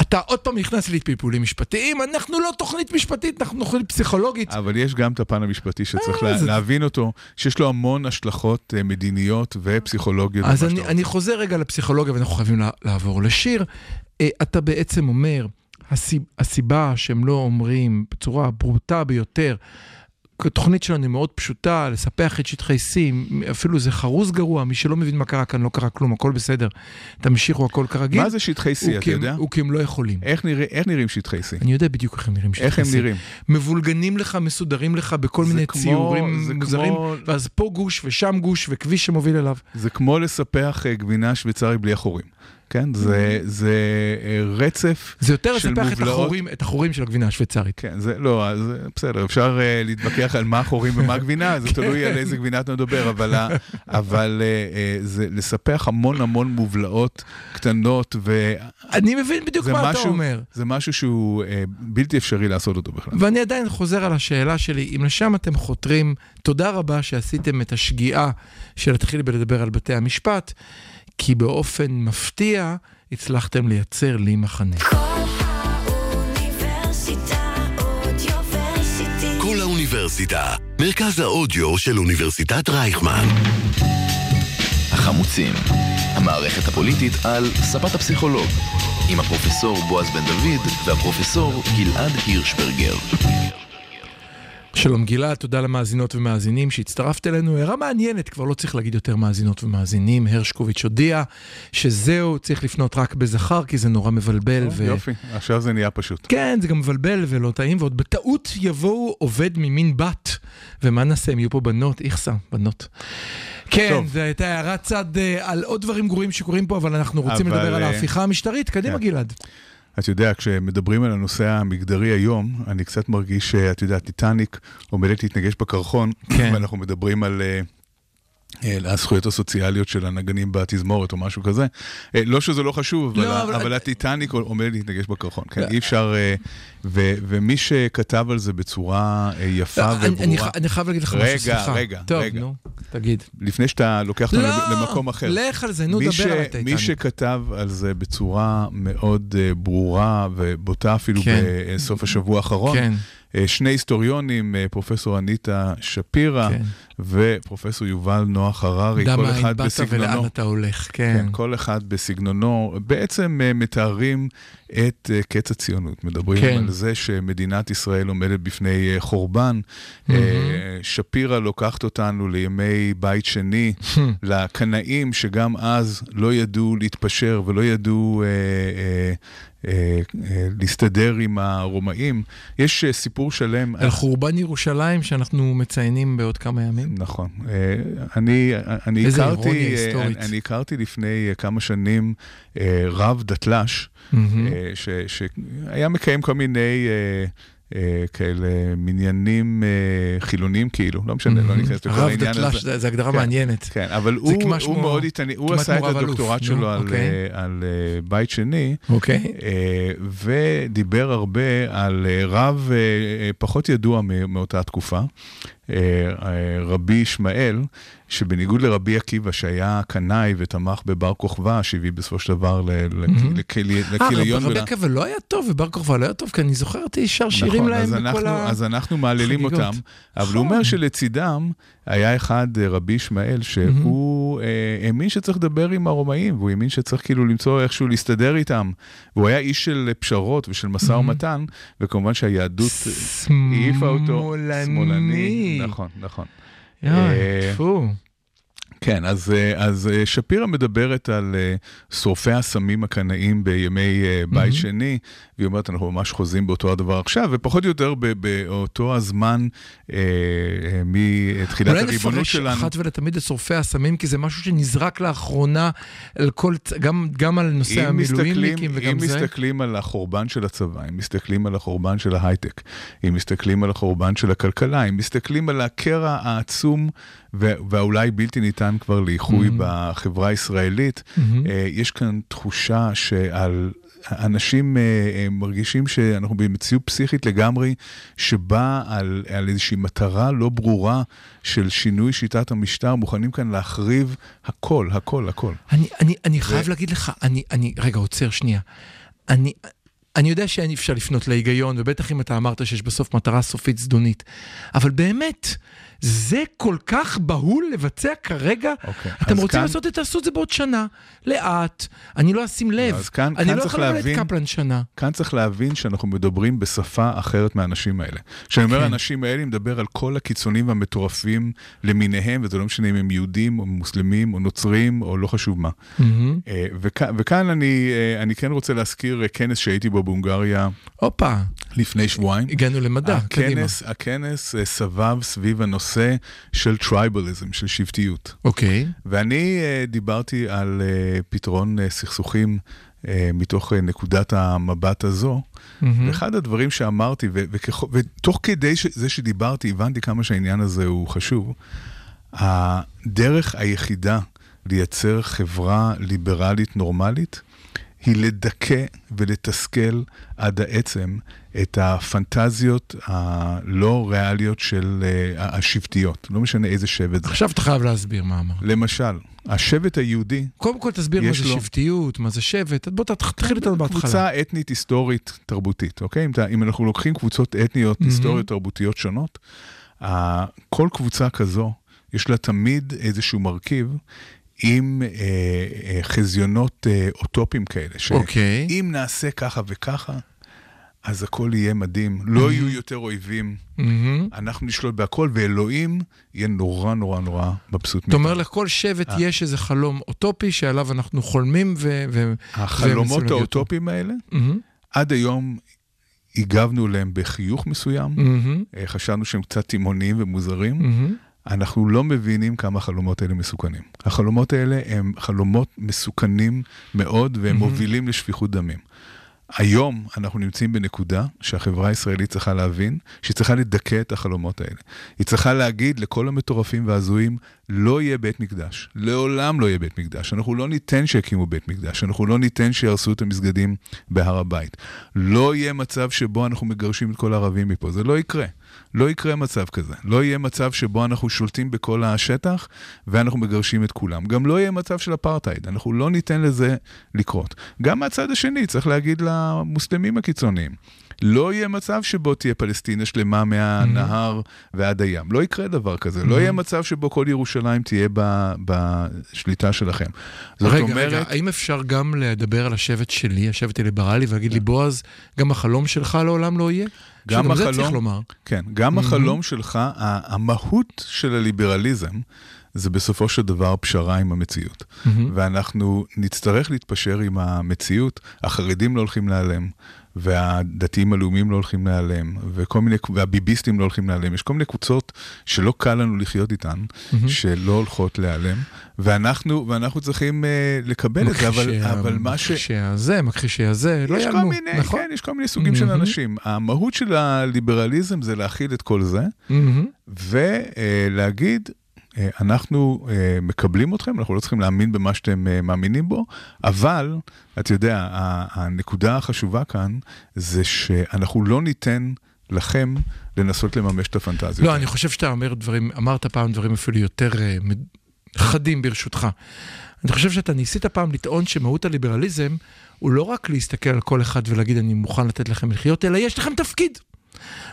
אתה עוד פעם נכנס לי פלפולים משפטיים, אנחנו לא תוכנית משפטית, אנחנו תוכנית פסיכולוגית. אבל יש גם את הפן המשפטי שצריך אה, לה, זה- להבין אותו, שיש לו המון השלכות אה, מדיניות ופסיכולוגיות. אז אני, אני. חוזר רגע לפסיכולוגיה ואנחנו חייבים לה- לעבור לשיר. אה, אתה בעצם אומר, הסיב, הסיבה שהם לא אומרים בצורה הברוטה ביותר, התוכנית שלנו היא מאוד פשוטה, לספח את שטחי C, אפילו זה חרוז גרוע, מי שלא מבין מה קרה כאן לא קרה כלום, הכל בסדר. תמשיכו, הכל כרגיל. מה זה שטחי C, אתה יודע? הוא כי הם לא יכולים. איך, נראה, איך נראים שטחי C? אני יודע בדיוק איך הם נראים שטחי איך הם C. נראים? מבולגנים לך, מסודרים לך בכל מיני כמו- ציורים מוזרים, כמו- ואז פה גוש ושם גוש וכביש שמוביל אליו. זה כמו לספח אה, גבינה שוויצרית בלי החורים. כן? זה, זה אה, רצף זה יותר של לספח את מובלעות. החורים, את החורים של הגבינה השוויצרית. כן, זה לא, אז אה, בסדר, אפשר uh, להתווכח על מה החורים ומה הגבינה, זה תלוי על איזה גבינה אתה מדבר, אבל, אבל uh, uh, זה לספח המון המון מובלעות קטנות, וזה אני מבין בדיוק מה אתה משהו, אומר. זה משהו שהוא uh, בלתי אפשרי לעשות אותו בכלל. ואני עדיין חוזר על השאלה שלי, אם לשם אתם חותרים, תודה רבה שעשיתם את השגיאה של להתחיל בלדבר על בתי המשפט, כי באופן מפתיע הצלחתם לייצר לי מחנה. כל האוניברסיטה אודיוורסיטי. כל האוניברסיטה, מרכז האודיו של אוניברסיטת רייכמן. החמוצים, המערכת הפוליטית על ספת הפסיכולוג, עם הפרופסור בועז בן דוד והפרופסור גלעד הירשברגר. שלום גלעד, תודה למאזינות ומאזינים שהצטרפת אלינו. הערה מעניינת, כבר לא צריך להגיד יותר מאזינות ומאזינים. הרשקוביץ' הודיע שזהו, צריך לפנות רק בזכר, כי זה נורא מבלבל. ו... יופי, עכשיו זה נהיה פשוט. כן, זה גם מבלבל ולא טעים, ועוד בטעות יבואו עובד ממין בת. ומה נעשה, הם יהיו פה בנות, איכסה, בנות. כן. זו הייתה הערת צד אה, על עוד דברים גרועים שקורים פה, אבל אנחנו רוצים אבל, לדבר על אה, ההפיכה המשטרית. קדימה, כן. גלעד. אתה יודע, כשמדברים על הנושא המגדרי היום, אני קצת מרגיש שאת יודעת, טיטניק עומדת להתנגש בקרחון, כן. ואנחנו מדברים על... אה, אה, הזכויות הסוציאליות של הנגנים בתזמורת או משהו כזה. אה, לא שזה לא חשוב, אבל, לא, אבל- אבל הטיטניק עומד להתנגש בקרחון. כן, לא. אי אפשר... אה, ו- ומי שכתב על זה בצורה אה, יפה לא, אני- אני וברורה, ח- אני חייב להגיד לך משהו, רגע, סליחה. רגע, טוב, רגע. תגיד. לפני שאתה לוקח אותנו לא, למקום אחר. לך על זה, נו, מי דבר ש- על מי הטייטניק. שכתב על זה בצורה מאוד אה, ברורה ובוטה אפילו כן. בסוף השבוע האחרון, כן, אה, שני היסטוריונים, אה, פרופסור אניטה שפירא כן. ופרופסור יובל נוח הררי, דע כל מאין אחד באת בסגנונו. ולאן אתה הולך, כן, כן. כל אחד בסגנונו, בעצם מתארים את אה, קץ הציונות. מדברים כן. על זה שמדינת ישראל עומדת בפני אה, חורבן. אה, שפירא לוקחת אותנו לימי בית שני, לקנאים שגם אז לא ידעו להתפשר ולא ידעו להסתדר עם הרומאים. יש סיפור שלם. על חורבן ירושלים שאנחנו מציינים בעוד כמה ימים. נכון. אני, אני איזה הכרתי, אירוניה היסטורית. אני, אני הכרתי לפני כמה שנים רב דתל"ש, מהמם. ש- שהיה מקיים כל מיני אה, אה, כאלה מניינים אה, חילונים כאילו, לא משנה, לא ניכנס לכל הרב העניין דתל"ש, הזה. זה- זה הגדרה כן. מעניינת. כן, אבל הוא, מאוד התעניין, הוא עשה את. הדוקטורט שלו על, אוקיי. אה, על אה, בית שני, אוקיי. אה, ודיבר הרבה על אה, רב אה, פחות ידוע מאותה תקופה, רבי ישמעאל, שבניגוד לרבי עקיבא, שהיה קנאי ותמך בבר כוכבא, שהביא בסופו של דבר ל- ל- מהמם. לכלי- אה, לכיליון. רבי עקיבא לא היה טוב ובר כוכבא לא היה טוב, כי אני זוכר אותי שר שירים נכון, להם אז בכל אנחנו, ה... אז אנחנו מעללים. אותם, אבל הוא. אומר שלצידם היה אחד, אה, רבי ישמעאל, שהוא אה, האמין שצריך לדבר עם הרומאים, והוא האמין שצריך כאילו למצוא איכשהו להסתדר איתם. והוא היה איש של פשרות ושל משא ומתן, וכמובן שהיהדות העיפה אותו. שמאלני. נכון, נכון. יואי, אה, טפו. כן, אז, אה, אז אה, שפירא מדברת על אה, שורפי הסמים הקנאים בימי בית מהמם. שני, והיא אומרת, אנחנו ממש חוזים באותו הדבר עכשיו, ופחות או יותר באותו הזמן אה, אה, מתחילת אולי הריבונות נפרש שלנו. אחת ולתמיד את שורפי הסמים, כי זה משהו שנזרק לאחרונה, על כל, גם, גם על נושא אם המילואימניקים וגם אם זה. מסתכלים על החורבן של הצבא, אם מסתכלים על החורבן של ההייטק, אם מסתכלים על החורבן של הכלכלה, אם מסתכלים על הקרע העצום ו- והאולי בלתי ניתן כבר לאיחוי Mhm. בחברה הישראלית, מהמם. אה, יש כאן תחושה שעל... אנשים אה, אה, מרגישים שאנחנו במציאות פסיכית לגמרי, שבאה על, על איזושהי מטרה לא ברורה של שינוי שיטת המשטר, מוכנים כאן להחריב הכל, הכל, הכל. אני, אני, אני חייב להגיד לך, אני, אני, רגע, עוצר שנייה. אני, אני יודע שאין אפשר לפנות להיגיון, ובטח אם אתה אמרת שיש בסוף מטרה סופית זדונית, אבל באמת, זה כל כך בהול לבצע כרגע? אוקיי, אתם רוצים כאן- לעשות את תעשו את זה בעוד שנה, לאט, אני לא אשים לב. אז כאן- אני כאן לא יכול להבין- את קפלן שנה. כאן צריך להבין שאנחנו מדברים בשפה אחרת מהאנשים האלה. כשאני אומר כן. האנשים האלה, אני מדבר על כל הקיצונים והמטורפים למיניהם, וזה לא משנה אם הם יהודים או מוסלמים או נוצרים או לא חשוב מה. מהמם. אה, וכ- וכאן אני, אה, אני כן רוצה להזכיר אה, כנס שהייתי בו בהונגריה הופה, לפני שבועיים. הגענו למדע, קדימה. הכנס, הכנס אה, סבב סביב הנושא של tribalism, של שבטיות. אוקיי. ואני uh, דיברתי על uh, פתרון סכסוכים מתוך נקודת המבט הזו. מהמם. ואחד הדברים שאמרתי, ו- וככ- ותוך כדי ש- זה שדיברתי, הבנתי כמה שהעניין הזה הוא חשוב. הדרך היחידה לייצר חברה ליברלית נורמלית היא לדכא ולתסכל עד העצם את הפנטזיות הלא ריאליות של uh, השבטיות, לא משנה איזה שבט זה. עכשיו אתה חייב להסביר מה אמרת. למשל, השבט היהודי, קודם כל תסביר מה זה לו- שבטיות, מה זה שבט, בוא תתחיל איתנו בהתחלה. קבוצה אתנית היסטורית תרבותית, אוקיי? אם, אתה, אם אנחנו לוקחים קבוצות אתניות מהמם. היסטוריות תרבותיות שונות, כל קבוצה כזו, יש לה תמיד איזשהו מרכיב עם uh, uh, חזיונות uh, אוטופיים כאלה, שאם אוקיי. נעשה ככה וככה, אז הכל יהיה מדהים, לא יהיו יותר אויבים, מהמם. אנחנו נשלוט בהכל, ואלוהים יהיה נורא נורא נורא מבסוט אתה אומר. לכל שבט אה. יש איזה חלום אוטופי שעליו אנחנו חולמים ו... ו- החלומות. האוטופיים האלה, מהמם, עד היום הגבנו להם בחיוך מסוים, מהמם, אה, חשבנו שהם קצת תימהוניים ומוזרים. מהמם. אנחנו לא מבינים כמה החלומות האלה מסוכנים. החלומות האלה הם חלומות מסוכנים מאוד, והם מהמם. מובילים לשפיכות דמים. היום אנחנו נמצאים בנקודה שהחברה הישראלית צריכה להבין שהיא צריכה לדכא את החלומות האלה. היא צריכה להגיד לכל המטורפים וההזויים, לא יהיה בית מקדש. לעולם לא יהיה בית מקדש. אנחנו לא ניתן שיקימו בית מקדש. אנחנו לא ניתן שיהרסו את המסגדים בהר הבית. לא יהיה מצב שבו אנחנו מגרשים את כל הערבים מפה. זה לא יקרה. לא יקרה מצב כזה. לא יהיה מצב שבו אנחנו שולטים בכל השטח ואנחנו מגרשים את כולם. גם לא יהיה מצב של אפרטהייד. אנחנו לא ניתן לזה לקרות. גם מהצד השני, צריך להגיד למוסלמים הקיצוניים, לא יהיה מצב שבו תהיה פלסטינה שלמה מהנהר ועד הים. לא יקרה דבר כזה. לא יהיה מצב שבו כל ירושלים תהיה ב- בשליטה שלכם. זאת רגע, אומרת... רגע, האם אפשר גם לדבר על השבט שלי, השבט הליברלי, ולהגיד לי, בועז, גם החלום שלך לעולם לא יהיה? גם שגם זה החלום- צריך לומר. כן, גם החלום שלך, המהות של הליברליזם, זה בסופו של דבר פשרה עם המציאות. ואנחנו נצטרך להתפשר עם המציאות, החרדים לא הולכים להיעלם, והדתיים הלאומיים לא הולכים להיעלם, וכל מיני, והביביסטים לא הולכים להיעלם. יש כל מיני קבוצות שלא קל לנו לחיות איתן, שלא הולכות להיעלם, ואנחנו, ואנחנו צריכים uh, לקבל את זה, אבל, ה- אבל מה ש... מכחישי הזה, מכחישי הזה, לא יעלמו, מיני, נכון? כן, יש כל מיני סוגים של מהמם. אנשים. המהות של הליברליזם זה להכיל את כל זה, מהמם. ולהגיד, אה, אנחנו אה, מקבלים אתכם, אנחנו לא צריכים להאמין במה שאתם אה, מאמינים בו, אבל, אתה יודע, הנקודה החשובה כאן זה שאנחנו לא ניתן לכם לנסות לממש את הפנטזיות. לא, אני חושב שאתה אומר דברים, אמרת פעם דברים אפילו יותר אה, חדים ברשותך. אני חושב שאתה ניסית פעם לטעון שמהות הליברליזם הוא לא רק להסתכל על כל אחד ולהגיד אני מוכן לתת לכם לחיות, אלא יש לכם תפקיד.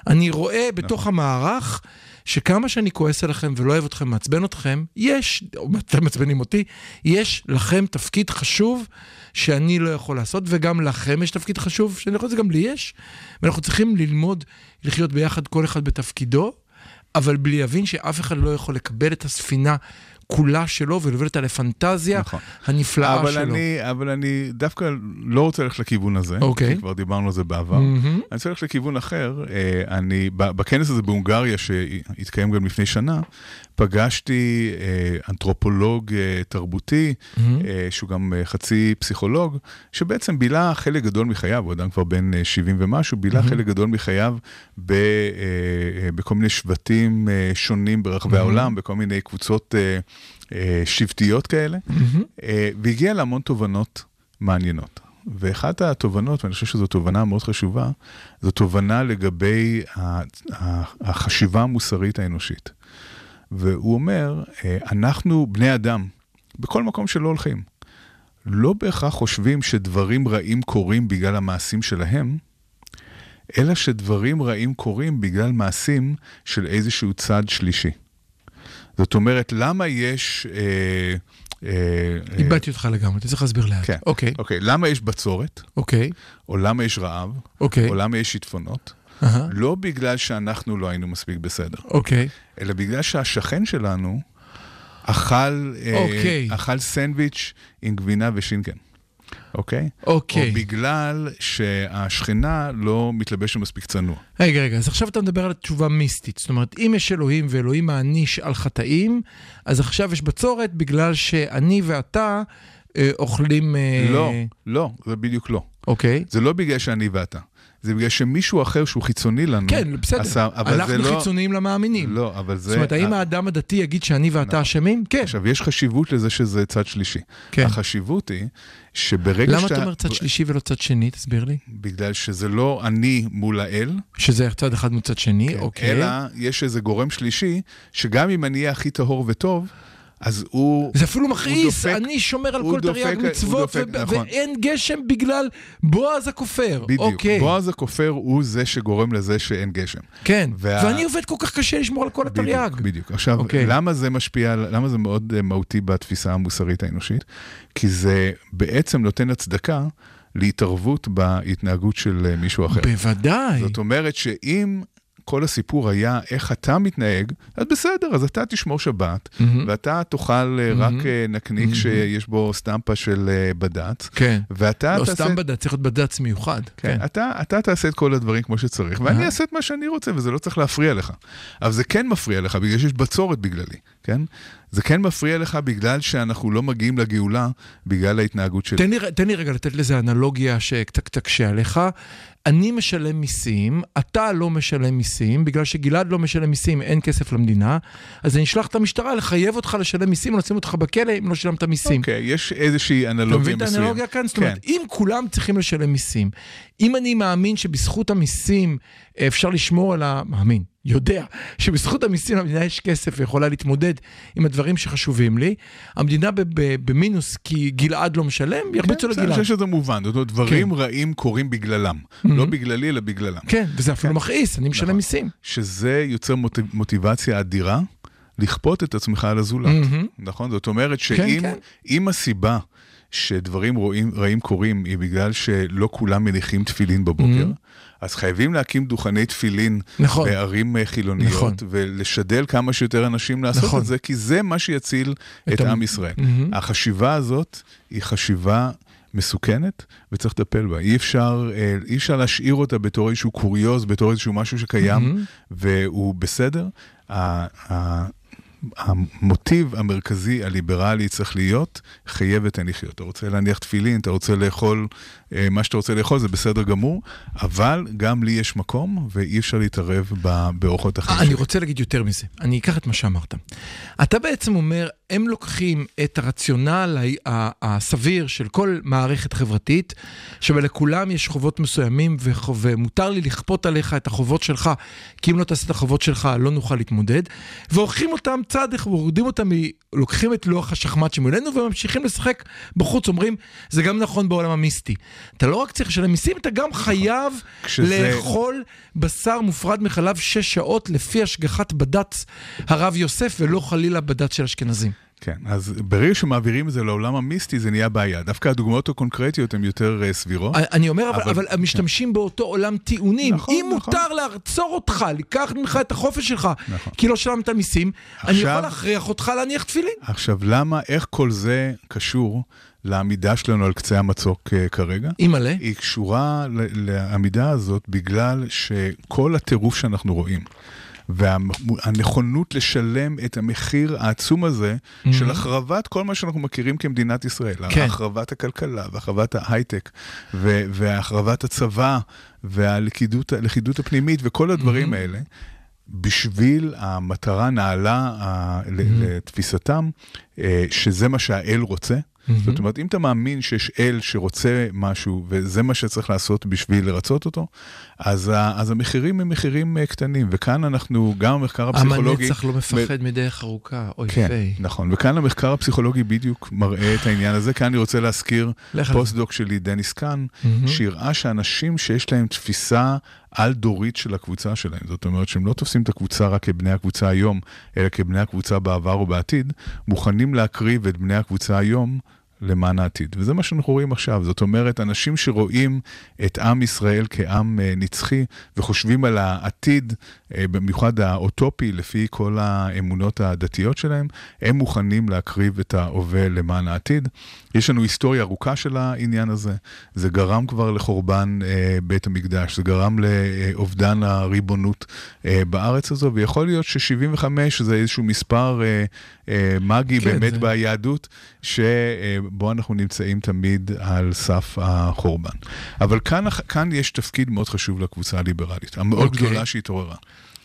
אני רואה בתוך המערך שכמה שאני כועס עליכם ולא אוהב אתכם, מעצבן אתכם, יש, או אתם מעצבנים אותי, יש לכם תפקיד חשוב שאני לא יכול לעשות, וגם לכם יש תפקיד חשוב שאני יכול לעשות, גם לי יש. ואנחנו צריכים ללמוד לחיות ביחד, כל אחד בתפקידו, אבל בלי להבין שאף אחד לא יכול לקבל את הספינה כולה שלו ולהוביל אותה לפנטזיה נכון. הנפלאה אבל שלו. אני, אבל אני דווקא לא רוצה ללכת לכיוון הזה, אוקיי. כי כבר דיברנו על זה בעבר. מהמם. אני רוצה ללכת לכיוון אחר. אה, אני, בכנס הזה בהונגריה, שהתקיים גם לפני שנה, פגשתי אה, אנתרופולוג אה, תרבותי. אה, שהוא גם אה, חצי פסיכולוג, שבעצם בילה חלק גדול מחייו, הוא אדם כבר בן אה, 70 ומשהו, בילה חלק גדול מחייו ב, אה, אה, בכל מיני שבטים אה, שונים ברחבי העולם, בכל מיני קבוצות אה, אה, שבטיות כאלה, אה, והגיע להמון תובנות מעניינות. ואחת התובנות, ואני חושב שזו תובנה מאוד חשובה, זו תובנה לגבי החשיבה המוסרית האנושית. והוא אומר, אה, אנחנו בני אדם, בכל מקום שלא הולכים, לא בהכרח חושבים שדברים רעים קורים בגלל המעשים שלהם, אלא שדברים רעים קורים בגלל מעשים של איזשהו צד שלישי. זאת אומרת, למה יש... אה, אה, אה, איבדתי אותך לגמרי, אתה צריך להסביר לאט. כן. אוקיי, אוקיי, למה יש בצורת, אוקיי, או למה יש רעב, אוקיי. או למה יש שיטפונות? אהה, לא בגלל שאנחנו לא היינו מספיק בסדר, אוקיי. אלא בגלל שהשכן שלנו אכל, אה, אוקיי. אכל סנדוויץ' עם גבינה ושינקן, אוקיי? אוקיי. או בגלל שהשכנה לא מתלבשת מספיק צנוע. רגע, רגע, אז עכשיו אתה מדבר על תשובה מיסטית. זאת אומרת, אם יש אלוהים ואלוהים מעניש על חטאים, אז עכשיו יש בצורת בגלל שאני ואתה אה, אוכלים... אה, לא, לא, זה בדיוק לא. אוקיי. זה לא בגלל שאני ואתה. זה בגלל שמישהו אחר שהוא חיצוני לנו, כן, בסדר. עשה, אבל אנחנו זה לא... חיצוניים למאמינים. לא, אבל זה... זאת אומרת, האם האדם הדתי יגיד שאני ואתה אשמים? כן. עכשיו, יש חשיבות לזה שזה צד שלישי. כן. החשיבות היא שברגע למה שאתה... אתה אומר צד שלישי ולא צד שני? תסביר לי. בגלל שזה לא אני מול האל, שזה צד אחד מול צד שני, כן, אוקיי. אלא יש איזה גורם שלישי, שגם אם אני אהיה הכי טהור וטוב, אז הוא... זה אפילו מכעיס, אני שומר על כל תרי"ג מצוות, דופק, ו- נכון. ואין גשם בגלל בועז הכופר. בדיוק. אוקיי. בועז הכופר הוא זה שגורם לזה שאין גשם. כן, וה- ואני עובד כל כך קשה לשמור על כל התרי"ג. בדיוק. עכשיו, אוקיי. למה זה משפיע, למה זה מאוד אה, מהותי בתפיסה המוסרית האנושית? כי זה בעצם נותן הצדקה להתערבות בהתנהגות של אה, מישהו אחר. בוודאי. זאת אומרת שאם כל הסיפור היה איך אתה מתנהג, אז בסדר, אז אתה תשמור שבת, מהמם. ואתה תאכל אה, רק אה, נקניק שיש בו סטמפה של אה, בד"ץ, כן. ואתה לא, תעשה... סתם בד"ץ, צריך להיות בד"ץ מיוחד. כן, כן. אתה, אתה תעשה את כל הדברים כמו שצריך, ואני. אעשה את מה שאני רוצה, וזה לא צריך להפריע לך. אבל זה כן מפריע לך, בגלל שיש בצורת בגללי, כן? זה כן מפריע לך בגלל שאנחנו לא מגיעים לגאולה, בגלל ההתנהגות שלי. תן לי, תן לי רגע לתת לזה אנלוגיה שקצת תקשה עליך. אני משלם מיסים, אתה לא משלם מיסים, בגלל שגלעד לא משלם מיסים, אין כסף למדינה, אז אני אשלח את המשטרה לחייב אותך לשלם מיסים, או לשים אותך בכלא אם לא שילמת מיסים. אוקיי, יש איזושהי אתה אנלוגיה מבין את מסוימת. האנלוגיה כאן? זאת אומרת, כן. אם כולם צריכים לשלם מיסים, אם אני מאמין שבזכות המיסים אה, אפשר לשמור על ה... מאמין, יודע, שבזכות המיסים למדינה יש כסף ויכולה להתמודד עם הדברים שחשובים לי, המדינה במינוס כי גלעד לא משלם, ירביצו כן, אני לגלעד. חושב שזה מובן, זאת אומרת, דברים רעים קורים בגללם. לא בגללי, אלא בגללם. כן, וזה אפילו מכעיס, אני משלם נכון. מיסים. שזה יוצר מוט- מוטיבציה אדירה לכפות את עצמך על הזולת, מהמם. נכון? זאת אומרת כן, שאם כן. אם הסיבה שדברים רואים, רעים קורים היא בגלל שלא כולם מניחים תפילין בבוקר, אז חייבים להקים דוכני תפילין נכון. בערים אה, חילוניות, נכון. ולשדל כמה שיותר אנשים לעשות נכון. את זה, כי זה מה שיציל את את עם ישראל. מהמם. החשיבה הזאת היא חשיבה מסוכנת, וצריך לטפל בה. אי אפשר, אה, אי אפשר להשאיר אותה בתור איזשהו קוריוז, בתור איזשהו משהו שקיים, מהמם. והוא בסדר. המוטיב המרכזי הליברלי צריך להיות, חיה ותן לחיות. אתה רוצה להניח תפילין, אתה רוצה לאכול אה, מה שאתה רוצה לאכול, זה בסדר גמור, אבל גם לי יש מקום, ואי אפשר להתערב באורחות החיים אני. רוצה להגיד יותר מזה, אני אקח את מה שאמרת. אתה בעצם אומר, הם לוקחים את הרציונל הסביר של כל מערכת חברתית, שלכולם יש חובות מסוימים, ומותר לי לכפות עליך את החובות שלך, כי אם לא תעשה את החובות שלך, לא נוכל להתמודד, והולכים אותם צעד מורידים אותם, לוקחים את לוח השחמט שמולנו וממשיכים לשחק בחוץ, אומרים, זה גם נכון בעולם המיסטי. אתה לא רק צריך לשלם מיסים, אתה גם חייב כשזה- לאכול בשר מופרד מחלב שש שעות לפי השגחת בד"ץ הרב יוסף, ולא חלילה בד"ץ של אשכנזים. כן, אז ברגע שמעבירים את זה לעולם המיסטי זה נהיה בעיה. דווקא הדוגמאות הקונקרטיות הן יותר אה, סבירות. אני אומר, אבל, אבל- אבל משתמשים באותו עולם טיעונים. נכון, אם נכון. מותר לעצור אותך, לקחת ממך את החופש שלך, נכון. כי לא שילמת מיסים, אני עכשיו- יכול להכריח אותך להניח תפילין. עכשיו, למה, איך כל זה קשור לעמידה שלנו על קצה המצוק אה, כרגע? אימא'לה. היא קשורה לעמידה הזאת בגלל שכל הטירוף שאנחנו רואים, והנכונות לשלם את המחיר העצום הזה של החרבת כל מה שאנחנו מכירים כמדינת ישראל, כן. החרבת הכלכלה והחרבת ההייטק ו- והחרבת הצבא והלכידות הלכידות הפנימית וכל הדברים האלה. בשביל המטרה נעלה ל- לתפיסתם, אה, שזה מה שהאל רוצה. זאת אומרת, אם אתה מאמין שיש אל שרוצה משהו, וזה מה שצריך לעשות בשביל לרצות אותו, אז, ה- אז המחירים הם מחירים אה, קטנים. וכאן אנחנו, גם המחקר הפסיכולוגי... הנצח לא מפחד מדרך ארוכה, אוי כן, פיי. נכון, וכאן המחקר הפסיכולוגי בדיוק מראה את העניין הזה. כאן אני רוצה להזכיר. פוסט-דוק שלי, דניס קאן, מהמם. שהראה שאנשים שיש להם תפיסה על-דורית של הקבוצה שלהם, זאת אומרת שהם לא תופסים את הקבוצה רק כבני הקבוצה היום, אלא כבני הקבוצה בעבר ובעתיד, מוכנים להקריב את בני הקבוצה היום. למען העתיד. וזה מה שאנחנו רואים עכשיו. זאת אומרת, אנשים שרואים את עם ישראל כעם אה, נצחי וחושבים על העתיד, אה, במיוחד האוטופי, לפי כל האמונות הדתיות שלהם, הם מוכנים להקריב את ההווה למען העתיד. יש לנו היסטוריה ארוכה של העניין הזה. זה גרם כבר לחורבן אה, בית המקדש, זה גרם לאובדן הריבונות בארץ הזו, ויכול להיות ש-75 זה איזשהו מספר מגי כן, באמת זה- ביהדות, שבו אנחנו נמצאים תמיד על סף החורבן. אבל כאן, כאן יש תפקיד מאוד חשוב לקבוצה הליברלית, המאוד אוקיי. גדולה שהתעוררה.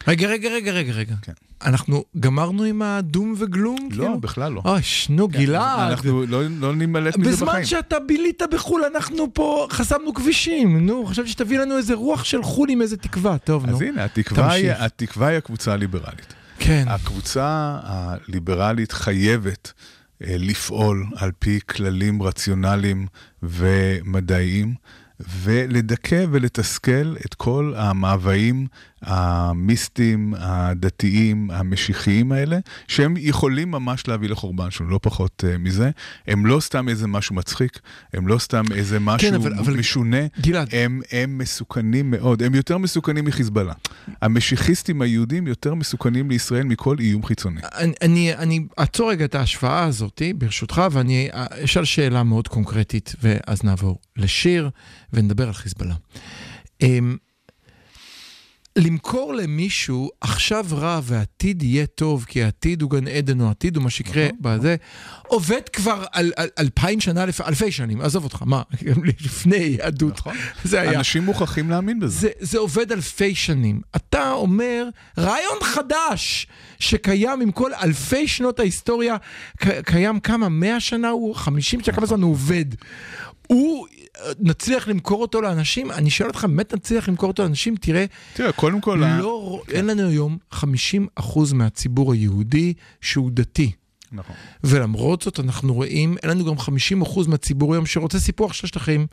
רגע, רגע, רגע, רגע, רגע. כן. אנחנו גמרנו עם הדום וגלום? לא, כאילו? בכלל לא. אוי, שנו, גלעד. אנחנו לא, לא נימלט מזה בזמן בחיים. שאתה בילית בחו"ל, אנחנו פה חסמנו כבישים. נו, חשבתי שתביא לנו איזה רוח של חו"ל עם איזה תקווה. טוב, נו. אז הנה, התקווה היא. התקווה היא הקבוצה הליברלית. כן. הקבוצה הליברלית חייבת אה, לפעול על פי כללים רציונליים ומדעיים, ולדכא ולתסכל את כל המאוויים המיסטיים, הדתיים, המשיחיים האלה, שהם יכולים ממש להביא לחורבן שלנו, לא פחות uh, מזה. הם לא סתם איזה משהו מצחיק, הם לא סתם איזה משהו כן, אבל- אבל- משונה, גלעד. הם, הם מסוכנים מאוד, הם יותר מסוכנים מחיזבאללה. המשיחיסטים היהודים יותר מסוכנים לישראל מכל איום חיצוני. אני, אני, אני אעצור רגע את ההשוואה הזאת, ברשותך, ואני אשאל שאלה מאוד קונקרטית, ואז נעבור לשיר ונדבר על חיזבאללה. אמ, למכור למישהו עכשיו רע ועתיד יהיה טוב, כי העתיד הוא גן עדן או עתיד הוא מה שיקרה בזה, עובד כבר על, על, אלפיים שנה, לפ, אלפי שנים, עזוב אותך, מה, לפני יהדות, נכון. זה היה. אנשים מוכרחים להאמין בזה. זה, זה עובד אלפי שנים. אתה אומר, רעיון חדש שקיים עם כל אלפי שנות ההיסטוריה, קיים כמה, מאה שנה הוא, חמישים שנה, כמה זמן הוא עובד. הוא, נצליח למכור אותו לאנשים? אני שואל אותך, באמת נצליח למכור אותו לאנשים? תראה, תראה, קודם כל, ה- לא, אין לנו היום 50% מהציבור היהודי שהוא דתי. נכון. ולמרות זאת אנחנו רואים, אין לנו גם 50% מהציבור היום שרוצה סיפוח של השטחים,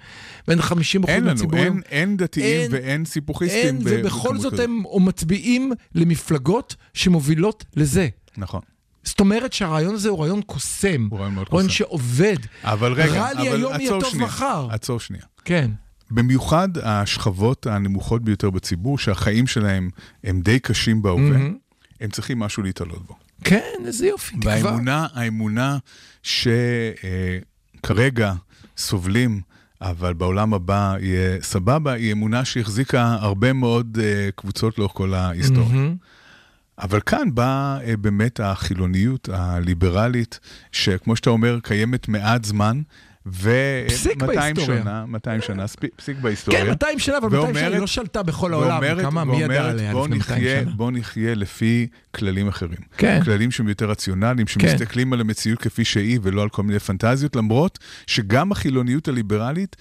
ואין 50% אין לנו, מהציבור היום. אין, אין דתיים אין- ואין סיפוחיסטים. אין, ובכל זאת כזאת. הם מצביעים למפלגות שמובילות לזה. נכון. זאת אומרת שהרעיון הזה הוא רעיון קוסם. הוא רעיון מאוד רעיון קוסם. שעובד. אבל רגע, רע לי אבל היום יהיה עצור טוב שנייה, מחר. עצור שנייה. כן. במיוחד השכבות הנמוכות ביותר בציבור, שהחיים שלהם הם די קשים בהווה, מהמם. הם צריכים משהו להתעלות בו. כן, איזה יופי, תקווה. והאמונה, האמונה שכרגע סובלים, אבל בעולם הבא יהיה סבבה, היא אמונה שהחזיקה הרבה מאוד אה, קבוצות לאורך כל ההיסטוריה. מהמם. אבל כאן באה אה, באמת החילוניות הליברלית, שכמו שאתה אומר, קיימת מעט זמן, פסיק ו-200 בהיסטוריה. שנה, 200 שנה, פסיק בהיסטוריה. כן, 200 שנה, אבל 200 שנה היא לא שלטה בכל העולם. ואומרת- כמה, מי ידע עליה לפני 200 נחיה, שנה? בוא נחיה לפי כללים אחרים. כן. כללים שהם יותר רציונליים, שמסתכלים על המציאות כפי שהיא ולא על כל מיני פנטזיות, למרות שגם החילוניות הליברלית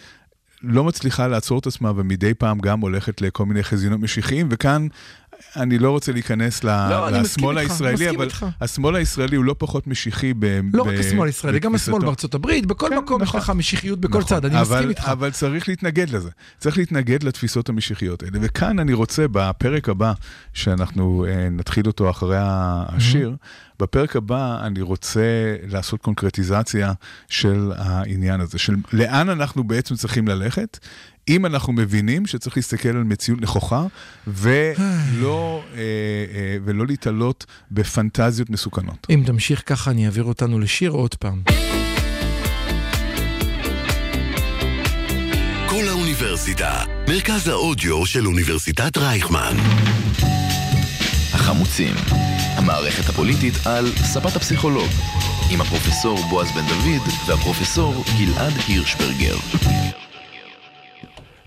לא מצליחה לעצור את עצמה ומדי פעם גם הולכת לכל מיני חזיונות משיחיים, וכאן אני לא רוצה להיכנס לא, לשמאל הישראלי, אבל איתך. השמאל הישראלי הוא לא פחות משיחי ב... לא ב- רק השמאל הישראלי, גם השמאל. בארצות הברית, בכל כן, מקום יש נכון. לך משיחיות בכל נכון, צד, אני אבל, מסכים איתך. אבל צריך להתנגד לזה. צריך להתנגד לתפיסות המשיחיות האלה. וכאן אני רוצה, בפרק הבא, שאנחנו אה, נתחיל אותו אחרי השיר, בפרק הבא אני רוצה לעשות קונקרטיזציה של העניין הזה, של לאן אנחנו בעצם צריכים ללכת. אם אנחנו מבינים שצריך להסתכל על מציאות נכוחה ולא, אה, אה, ולא להתעלות בפנטזיות מסוכנות. אם תמשיך ככה, אני אעביר אותנו לשיר עוד פעם. כל האוניברסיטה, מרכז האודיו של אוניברסיטת רייכמן. החמוצים, המערכת הפוליטית על ספת הפסיכולוג, עם הפרופסור בועז בן דוד והפרופסור גלעד הירשברגר.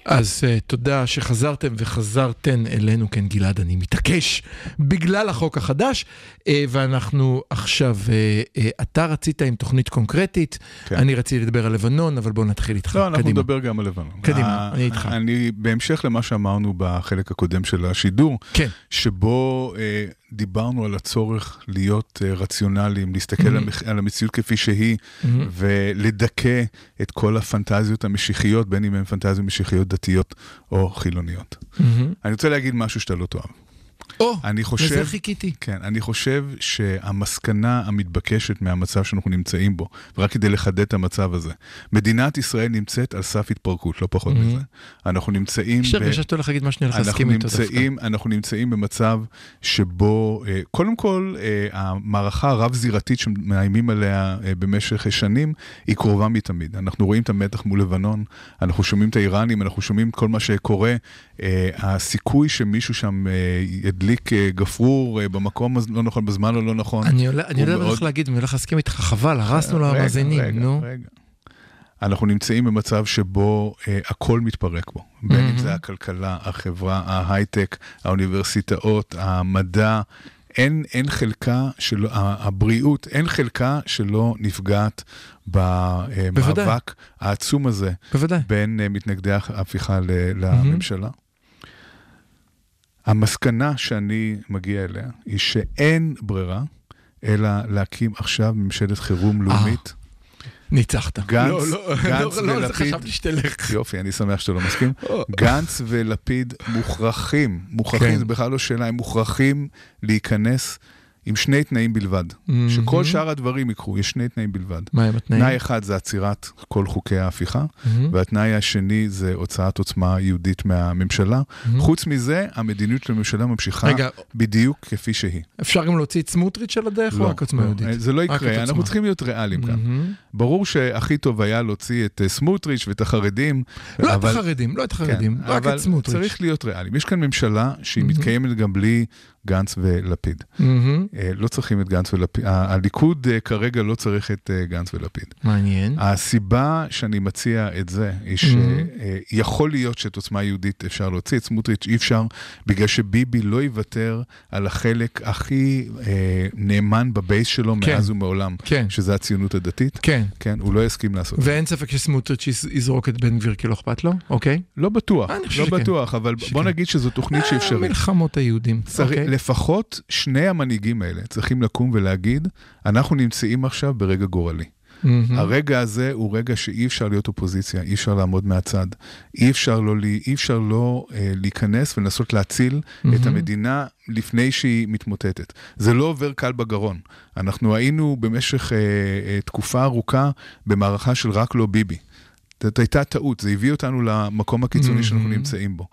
אז uh, תודה שחזרתם וחזרתן אלינו, כן גלעד, אני מתעקש בגלל החוק החדש, uh, ואנחנו עכשיו, uh, uh, אתה רצית עם תוכנית קונקרטית, כן. אני רציתי לדבר על לבנון, אבל בוא נתחיל איתך, לא, אנחנו קדימה. נדבר גם על לבנון. קדימה, ה- אני איתך. אני, בהמשך למה שאמרנו בחלק הקודם של השידור, כן, שבו אה, דיברנו על הצורך להיות אה, רציונליים, להסתכל המח- על המציאות כפי שהיא, ולדכא את כל הפנטזיות המשיחיות, בין אם הן פנטזיות משיחיות דתיות או חילוניות. מהמם. אני רוצה להגיד משהו שאתה לא תאהב. או, אני חושב... לזה חיכיתי. כן, אני חושב שהמסקנה המתבקשת מהמצב שאנחנו נמצאים בו, ורק כדי לחדד את המצב הזה, מדינת ישראל נמצאת על סף התפרקות, לא פחות מזה. אנחנו נמצאים... יש ב- הרגשה שאתה הולך להגיד מה שאני הולך להסכים איתו דווקא. נמצאים, אנחנו נמצאים במצב שבו, אה, קודם כל, אה, המערכה הרב-זירתית שמאיימים עליה אה, במשך שנים, היא קרובה מתמיד. אנחנו רואים את המתח מול לבנון, אנחנו שומעים את האיראנים, אנחנו שומעים כל מה שקורה. הסיכוי שמישהו שם אה, ידליק אה, גפרור אה, במקום הלא נכון, בזמן הלא נכון. אני הוא יודע מה הולך להגיד, אני הולך להסכים איתך, חבל, הרסנו רגע, למאזינים, נו. רגע. אנחנו נמצאים במצב שבו אה, הכל מתפרק בו, בין אם זה הכלכלה, החברה, ההייטק, האוניברסיטאות, המדע, אין, אין חלקה שלא, ה- הבריאות, אין חלקה שלא נפגעת בוודאי. במאבק העצום הזה בוודאי. בין אה, מתנגדי ההפיכה ל- לממשלה. המסקנה שאני מגיע אליה היא שאין ברירה אלא להקים עכשיו ממשלת חירום לאומית. ניצחת. גנץ- לא, לא, גנץ לא, לא, ולפיד. חשבתי שתלך. יופי, אני שמח שאתה לא מסכים. גנץ ולפיד מוכרחים, מוכרחים, כן. זה בכלל לא שאלה, הם מוכרחים להיכנס עם שני תנאים בלבד. שכל שאר הדברים יקרו, יש שני תנאים בלבד. מה הם התנאים? תנאי אחד זה עצירת כל חוקי ההפיכה, והתנאי השני זה הוצאת עוצמה יהודית מהממשלה. חוץ מזה, המדיניות של הממשלה ממשיכה רגע. בדיוק כפי שהיא. אפשר גם להוציא את סמוטריץ' על הדרך או לא, רק עוצמה לא, יהודית? זה לא את יקרה, אנחנו עוצמה. צריכים להיות ריאליים כאן. מהמם. ברור שהכי טוב היה להוציא את אה, סמוטריץ' ואת החרדים. לא את אבל- החרדים, לא את החרדים, כן, רק אבל את סמוטריץ'. צריך להיות ריאליים. יש כאן ממשלה שהיא מתקיימת גם בלי גנץ ולפיד. אה, לא צריכים את גנץ ולפיד. הליכוד אה, כרגע לא צריך את אה, גנץ ולפיד. מעניין. הסיבה שאני מציע את זה, היא שיכול להיות שאת עוצמה יהודית אפשר להוציא, את סמוטריץ' אי אפשר, בגלל שביבי לא יוותר על החלק הכי אה, נאמן בבייס שלו כן. מאז ומעולם, כן. שזה הציונות הדתית. כן. כן, הוא לא יסכים לעשות את זה. ואין ספק שסמוטריץ' יז- יזרוק את בן גביר כי לא אכפת לו? אוקיי. לא בטוח, לא שכן. בטוח, אבל שכן. בוא נגיד שזו תוכנית שאפשרית. מלחמות היהודים. צריך, אוקיי. לפחות שני המנהיגים האלה צריכים לקום ולהגיד, אנחנו נמצאים עכשיו ברגע גורלי. מהמם. הרגע הזה הוא רגע שאי אפשר להיות אופוזיציה, אי אפשר לעמוד מהצד, אי אפשר לא, אי אפשר לא אה, להיכנס ולנסות להציל את המדינה לפני שהיא מתמוטטת. זה לא עובר קל בגרון. אנחנו היינו במשך אה, אה, תקופה ארוכה במערכה של רק לא ביבי. זאת הייתה טעות, זה הביא אותנו למקום הקיצוני שאנחנו נמצאים בו.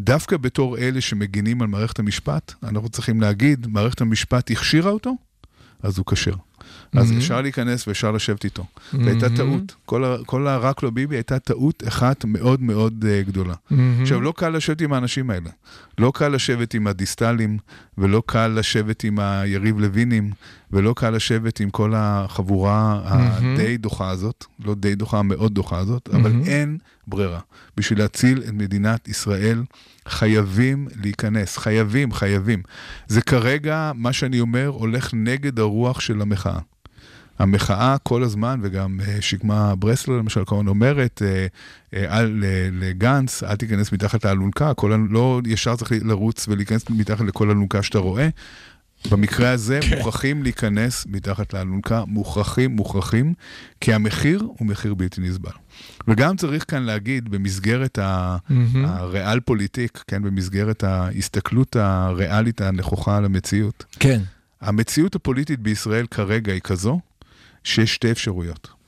דווקא בתור אלה שמגינים על מערכת המשפט, אנחנו צריכים להגיד, מערכת המשפט הכשירה אותו, אז הוא כשר. אז Mhm. אפשר להיכנס ואפשר לשבת איתו. והייתה Mhm. טעות. כל ה- כל ה"רק לא ביבי" הייתה טעות אחת מאוד מאוד אה, גדולה. מהמם. עכשיו, לא קל לשבת עם האנשים האלה. לא קל לשבת עם הדיסטלים, ולא קל לשבת עם היריב לוינים, ולא קל לשבת עם כל החבורה הדי דוחה הזאת, לא די דוחה, מאוד דוחה הזאת, אבל. אין ברירה. בשביל להציל את מדינת ישראל, חייבים להיכנס, חייבים, חייבים. זה כרגע, מה שאני אומר, הולך נגד הרוח של המחאה. המחאה כל הזמן, וגם אה, שקמה ברסלר למשל, כמובן אומרת, אה, אה, אל, לגנץ, אל תיכנס מתחת לאלונקה, כל, לא ישר צריך לרוץ ולהיכנס מתחת לכל אלונקה שאתה רואה. במקרה הזה כן. מוכרחים להיכנס מתחת לאלונקה, מוכרחים, מוכרחים, כי המחיר הוא מחיר בלתי נסבל. וגם צריך כאן להגיד, במסגרת ה... מהמם. הריאל פוליטיק, כן, במסגרת ההסתכלות הריאלית הנכוחה על המציאות. כן. המציאות הפוליטית בישראל כרגע היא כזו, שיש שתי אפשרויות.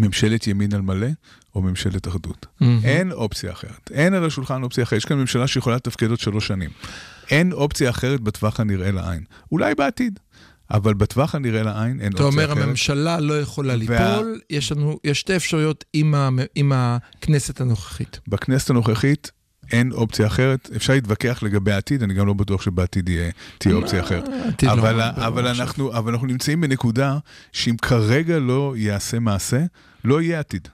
ממשלת ימין על מלא, או ממשלת אחדות. מהמם. אין אופציה אחרת. אין על השולחן אופציה אחרת. יש כאן ממשלה שיכולה לתפקד עוד שלוש שנים. אין אופציה אחרת בטווח הנראה לעין. אולי בעתיד, אבל בטווח הנראה לעין אין אתה אופציה אומר, אחרת. הממשלה לא יכולה וה- ליפול, יש לנו, יש שתי אפשרויות עם ה- עם הכנסת הנוכחית. בכנסת הנוכחית אין אופציה אחרת. אפשר להתווכח לגבי העתיד, אני גם לא בטוח שבעתיד יהיה, תהיה אופציה אחרת. עתיד לא אבל, אבל. אנחנו, אבל אנחנו נמצאים בנקודה שאם כרגע לא יעשה מעשה, לא יהיה עתיד.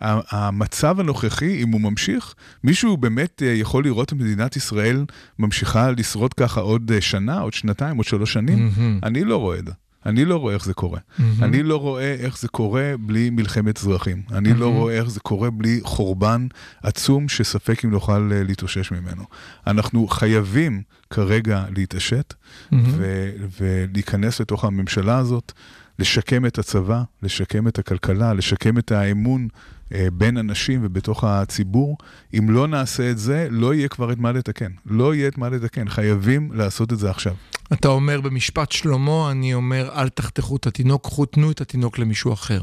ה- המצב הנוכחי, אם הוא ממשיך, מישהו באמת אה, יכול לראות את מדינת ישראל ממשיכה לשרוד ככה עוד אה, שנה, עוד שנתיים, עוד שלוש שנים? מהמם. אני לא רואה את זה. אני לא רואה איך זה קורה. מהמם. אני לא רואה איך זה קורה בלי מלחמת אזרחים. אני לא רואה איך זה קורה בלי חורבן עצום שספק אם נוכל אה, להתאושש ממנו. אנחנו חייבים כרגע להתעשת מהמם. ו- ולהיכנס לתוך הממשלה הזאת, לשקם את הצבא, לשקם את הכלכלה, לשקם את האמון אה, בין אנשים ובתוך הציבור. אם לא נעשה את זה, לא יהיה כבר את מה לתקן. לא יהיה את מה לתקן. חייבים לעשות את זה עכשיו. אתה אומר במשפט שלמה, אני אומר, אל תחתכו את התינוק, קחו, תנו את התינוק למישהו אחר.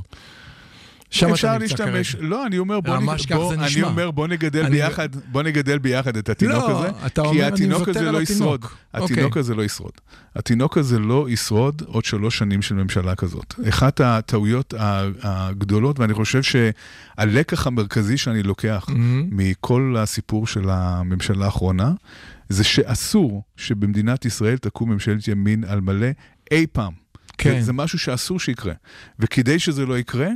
שם אתה אפשר נמצא להשתמש, כרגע. לא, אני אומר, בוא, ממש נ... כך בוא, אני נשמע. אומר, בוא נגדל אני- ביחד, בוא נגדל ביחד את התינוק לא, הזה, אתה כי אומר, התינוק הזה לא התינוק. ישרוד. התינוק אוקיי. הזה לא ישרוד. התינוק הזה לא ישרוד עוד שלוש שנים של ממשלה כזאת. אחת הטעויות הגדולות, ואני חושב שהלקח המרכזי שאני לוקח מהמם. מכל הסיפור של הממשלה האחרונה, זה שאסור שבמדינת ישראל תקום ממשלת ימין על מלא אי פעם. כן. זה משהו שאסור שיקרה. וכדי שזה לא יקרה,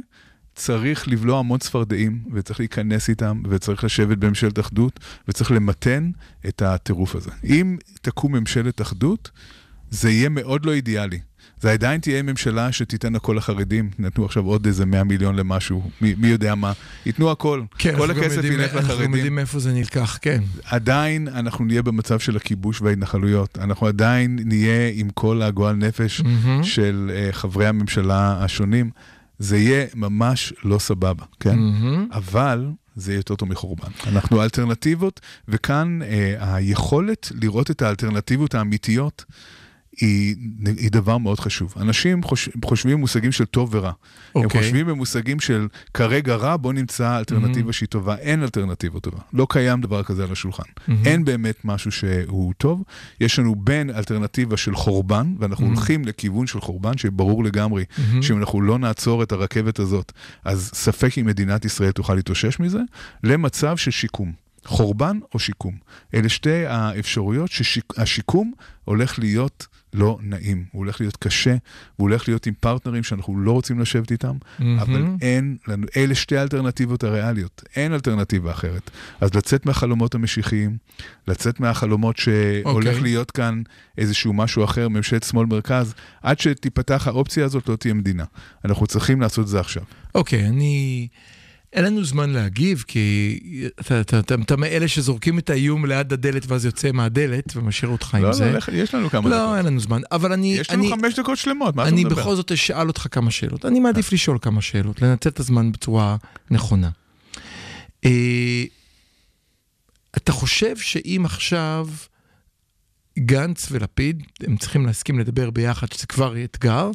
צריך לבלוע המון צפרדעים, וצריך להיכנס איתם, וצריך לשבת בממשלת אחדות, וצריך למתן את הטירוף הזה. אם תקום ממשלת אחדות, זה יהיה מאוד לא אידיאלי. זה עדיין תהיה ממשלה שתיתן הכל לחרדים, נתנו עכשיו עוד איזה 100 מיליון למשהו, מי, מי יודע מה, ייתנו הכל, כן, כל הכסף ילך אנחנו גם לחרדים. יודעים מאיפה זה נלקח, כן. עדיין אנחנו נהיה במצב של הכיבוש וההתנחלויות, אנחנו עדיין נהיה עם כל הגועל נפש מהמם. של uh, חברי הממשלה השונים, זה יהיה ממש לא סבבה, כן? מהמם. אבל זה יהיה יותר טוב מחורבן. אנחנו אלטרנטיבות, וכאן uh, היכולת לראות את האלטרנטיבות האמיתיות היא, היא דבר מאוד חשוב. אנשים חוש, חושבים במושגים של טוב ורע. הם אוקיי. חושבים במושגים של כרגע רע, בוא נמצא אלטרנטיבה שהיא טובה. אין אלטרנטיבה טובה. לא קיים דבר כזה על השולחן. אין באמת משהו שהוא טוב. יש לנו בין אלטרנטיבה של חורבן, ואנחנו הולכים לכיוון של חורבן, שברור לגמרי שאם אנחנו לא נעצור את הרכבת הזאת, אז ספק אם מדינת ישראל תוכל להתאושש מזה, למצב של שיקום. חורבן או שיקום. אלה שתי האפשרויות שהשיקום הולך להיות לא נעים, הוא הולך להיות קשה, הוא הולך להיות עם פרטנרים שאנחנו לא רוצים לשבת איתם, מהמם. אבל אין לנו, אלה שתי האלטרנטיבות הריאליות, אין אלטרנטיבה אחרת. אז לצאת מהחלומות המשיחיים, לצאת מהחלומות שהולך אוקיי. להיות כאן איזשהו משהו אחר, ממשלת שמאל-מרכז, עד שתיפתח האופציה הזאת לא תהיה מדינה. אנחנו צריכים לעשות את זה עכשיו. אוקיי, אני... אין לנו זמן להגיב, כי אתה, אתה, אתה, אתה מאלה שזורקים את האיום ליד הדלת ואז יוצא מהדלת ומשאיר אותך עם לא, זה. לא, לך- יש לנו כמה לא, דקות. אין לנו זמן. אבל אני... יש לנו אני, חמש דקות שלמות, מה אתה אני מדבר? בכל זאת אשאל אותך כמה שאלות. אני מעדיף לשאול כמה שאלות, לנצל את הזמן בצורה נכונה. אה, אתה חושב שאם עכשיו גנץ ולפיד, הם צריכים להסכים לדבר ביחד, שזה כבר אתגר,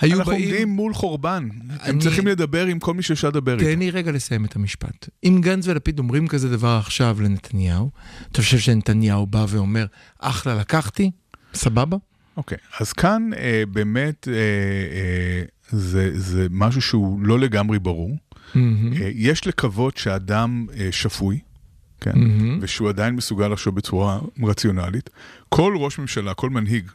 היו אנחנו באים... עומדים מול חורבן. הם אני- צריכים לדבר עם כל מי שאפשר לדבר איתו. תן לי רגע לסיים את המשפט. אם גנץ ולפיד אומרים כזה דבר עכשיו לנתניהו, אתה חושב שנתניהו בא ואומר, אחלה לקחתי, סבבה? אוקיי, אז כאן אה, באמת אה, אה, זה, זה משהו שהוא לא לגמרי ברור. מהמם. אה, יש לקוות שאדם אה, שפוי, כן? מהמם. ושהוא עדיין מסוגל לחשוב בצורה רציונלית. כל ראש ממשלה, כל מנהיג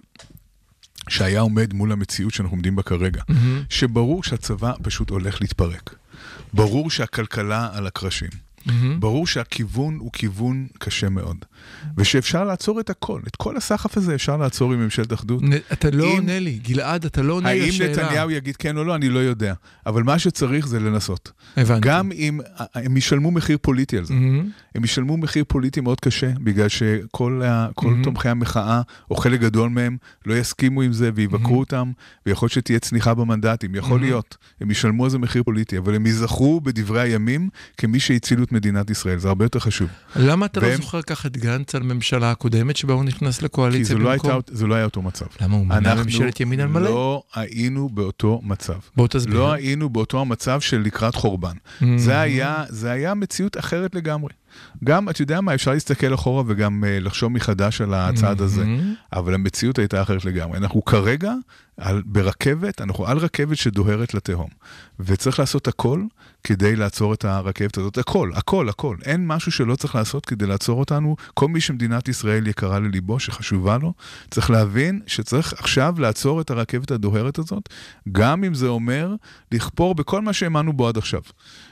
שהיה עומד מול המציאות שאנחנו עומדים בה כרגע, מהמם. שברור שהצבא פשוט הולך להתפרק. ברור שהכלכלה על הקרשים. מהמם. ברור שהכיוון הוא כיוון קשה מאוד. ושאפשר לעצור את הכל, את כל הסחף הזה אפשר לעצור עם ממשלת אחדות. נ- אתה לא אם- עונה לי, גלעד, אתה לא עונה לי האם לשאלה. נתניהו יגיד כן או לא, אני לא יודע. אבל מה שצריך זה לנסות. הבנתי. גם אם הם ישלמו מחיר פוליטי על זה. מהמם. הם ישלמו מחיר פוליטי מאוד קשה, בגלל שכל ה, מהמם. תומכי המחאה, או חלק גדול מהם, לא יסכימו עם זה ויבקרו אותם, ויכול להיות שתהיה צניחה במנדטים, יכול מהמם. להיות. הם ישלמו על זה מחיר פוליטי, אבל הם ייזכרו בדברי הימים כמי שהצילו את מדינת ישראל, זה הרבה יותר חשוב. למה אתה לא והם- זוכר ככה את גנץ על הממשלה הקודמת שבה הוא נכנס כי לקואליציה זה לא, במקום? הייתה, זה לא היה אותו מצב. למה הוא אנחנו ממשלת ימין על מלא? לא היינו באותו מצב. בוא תסביר. לא היינו באותו המצב של לקראת חורבן. מהמם. זה היה, זה היה מציאות אחרת לגמרי. גם, אתה יודע מה, אפשר להסתכל אחורה וגם uh, לחשוב מחדש על הצעד הזה, מהמם. אבל המציאות הייתה אחרת לגמרי. אנחנו כרגע על, ברכבת, אנחנו על רכבת שדוהרת לתהום, וצריך לעשות הכל כדי לעצור את הרכבת הזאת. הכל, הכל, הכל. אין משהו שלא צריך לעשות כדי לעצור אותנו. כל מי שמדינת ישראל יקרה לליבו, שחשובה לו, צריך להבין שצריך עכשיו לעצור את הרכבת הדוהרת הזאת, גם אם זה אומר לכפור בכל מה שהאמנו בו עד עכשיו.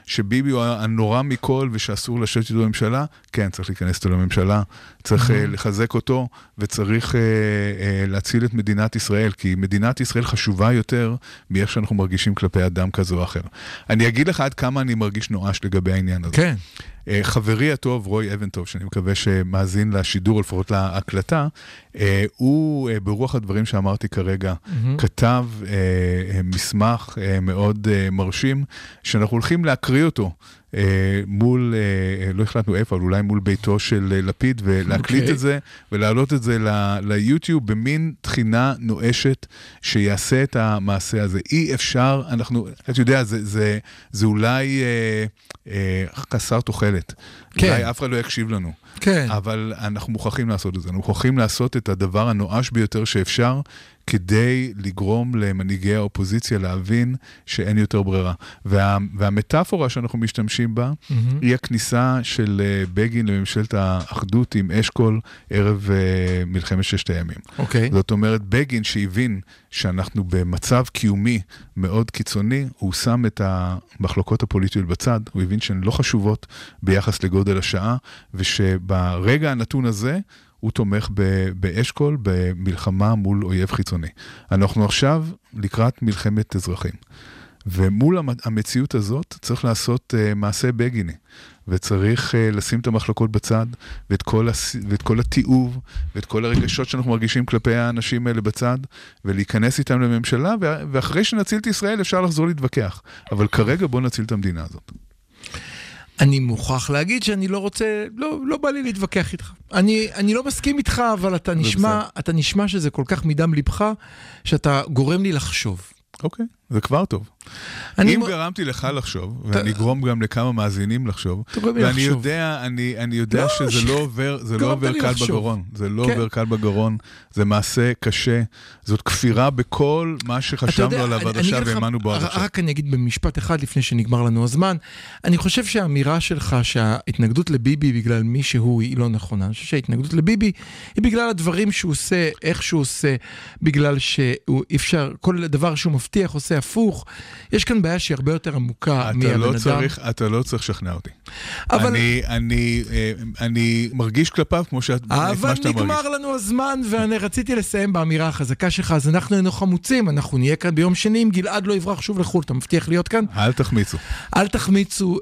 שביבי הוא הנורא מכל ושאסור לשבת איתו בממשלה, כן, צריך להיכנס איתו לממשלה, צריך uh, לחזק אותו וצריך uh, uh, להציל את מדינת ישראל, כי מדינת ישראל חשובה יותר מאיך שאנחנו מרגישים כלפי אדם כזה או אחר. אני אגיד לך עד כמה אני מרגיש נואש לגבי העניין הזה. כן. אה, חברי הטוב, רוי אבנטוב, שאני מקווה שמאזין לשידור, לפחות להקלטה, אה, הוא, אה, ברוח הדברים שאמרתי כרגע, כתב אה, אה, מסמך אה, מאוד אה, מרשים, שאנחנו הולכים להקריא אותו. אה, מול, אה, אה, לא החלטנו איפה, אבל אולי מול ביתו של לפיד, ולהקליט אוקיי. את זה, ולהעלות את זה ליוטיוב במין תחינה נואשת שיעשה את המעשה הזה. אי אפשר, אנחנו, אתה יודע, זה, זה, זה אולי אה, אה, חסר תוחלת. כן. אולי אף אחד לא יקשיב לנו. כן. אבל אנחנו מוכרחים לעשות את זה. אנחנו מוכרחים לעשות את הדבר הנואש ביותר שאפשר, כדי לגרום למנהיגי האופוזיציה להבין שאין יותר ברירה. וה, והמטאפורה שאנחנו משתמשים בה, מהמם. היא הכניסה של אה, בגין לממשלת האחדות עם אשכול ערב אה, מלחמת ששת הימים. אוקיי. זאת אומרת, בגין שהבין שאנחנו במצב קיומי מאוד קיצוני, הוא שם את המחלוקות הפוליטיות בצד, הוא הבין שהן לא חשובות ביחס לגודל השעה, ושברגע הנתון הזה, הוא תומך ב- באשכול במלחמה מול אויב חיצוני. אנחנו עכשיו לקראת מלחמת אזרחים. ומול המ- המציאות הזאת צריך לעשות uh, מעשה בגיני, וצריך uh, לשים את המחלוקות בצד, ואת כל, הס... ואת כל התיעוב, ואת כל הרגשות שאנחנו מרגישים כלפי האנשים האלה בצד, ולהיכנס איתם לממשלה. ואחרי שנציל את ישראל אפשר לחזור להתווכח. אבל כרגע בואו נציל את המדינה הזאת. אני מוכרח להגיד שאני לא רוצה, לא, לא בא לי להתווכח איתך. אני, אני לא מסכים איתך, אבל אתה נשמע. אתה נשמע שזה כל כך מדם ליבך, שאתה גורם לי לחשוב. אוקיי, זה כבר טוב. אם מ- גרמתי לך לחשוב, ואני אגרום גם לכמה מאזינים לחשוב, ואני לחשוב. יודע, אני, אני יודע לא, שזה ש- לא עובר, זה לא עובר קל לחשוב. בגרון. זה לא כן. עובר קל בגרון, זה מעשה קשה, זאת כפירה בכל מה שחשבנו עליו עד עכשיו והאמנו בו עד עכשיו. רק אני אגיד במשפט אחד לפני שנגמר לנו הזמן. אני חושב שהאמירה שלך שההתנגדות לביבי בגלל מי שהוא היא לא נכונה. אני חושב שההתנגדות לביבי היא בגלל הדברים שהוא עושה, איך שהוא עושה, בגלל שהוא אפשר, כל דבר שהוא מבטיח עושה הפוך. יש כאן בעיה שהיא הרבה יותר עמוקה מהבן לא אדם. צריך, אתה לא צריך לשכנע אותי. אבל- אני, אני, אה, אני מרגיש כלפיו כמו שאת, את אבל מה שאתה נגמר מרגיש. לנו הזמן, ואני רציתי לסיים באמירה החזקה שלך, אז אנחנו היינו חמוצים, אנחנו נהיה כאן ביום שני, אם גלעד לא יברח שוב לחו"ל, אתה מבטיח להיות כאן? אל תחמיצו. אל תחמיצו,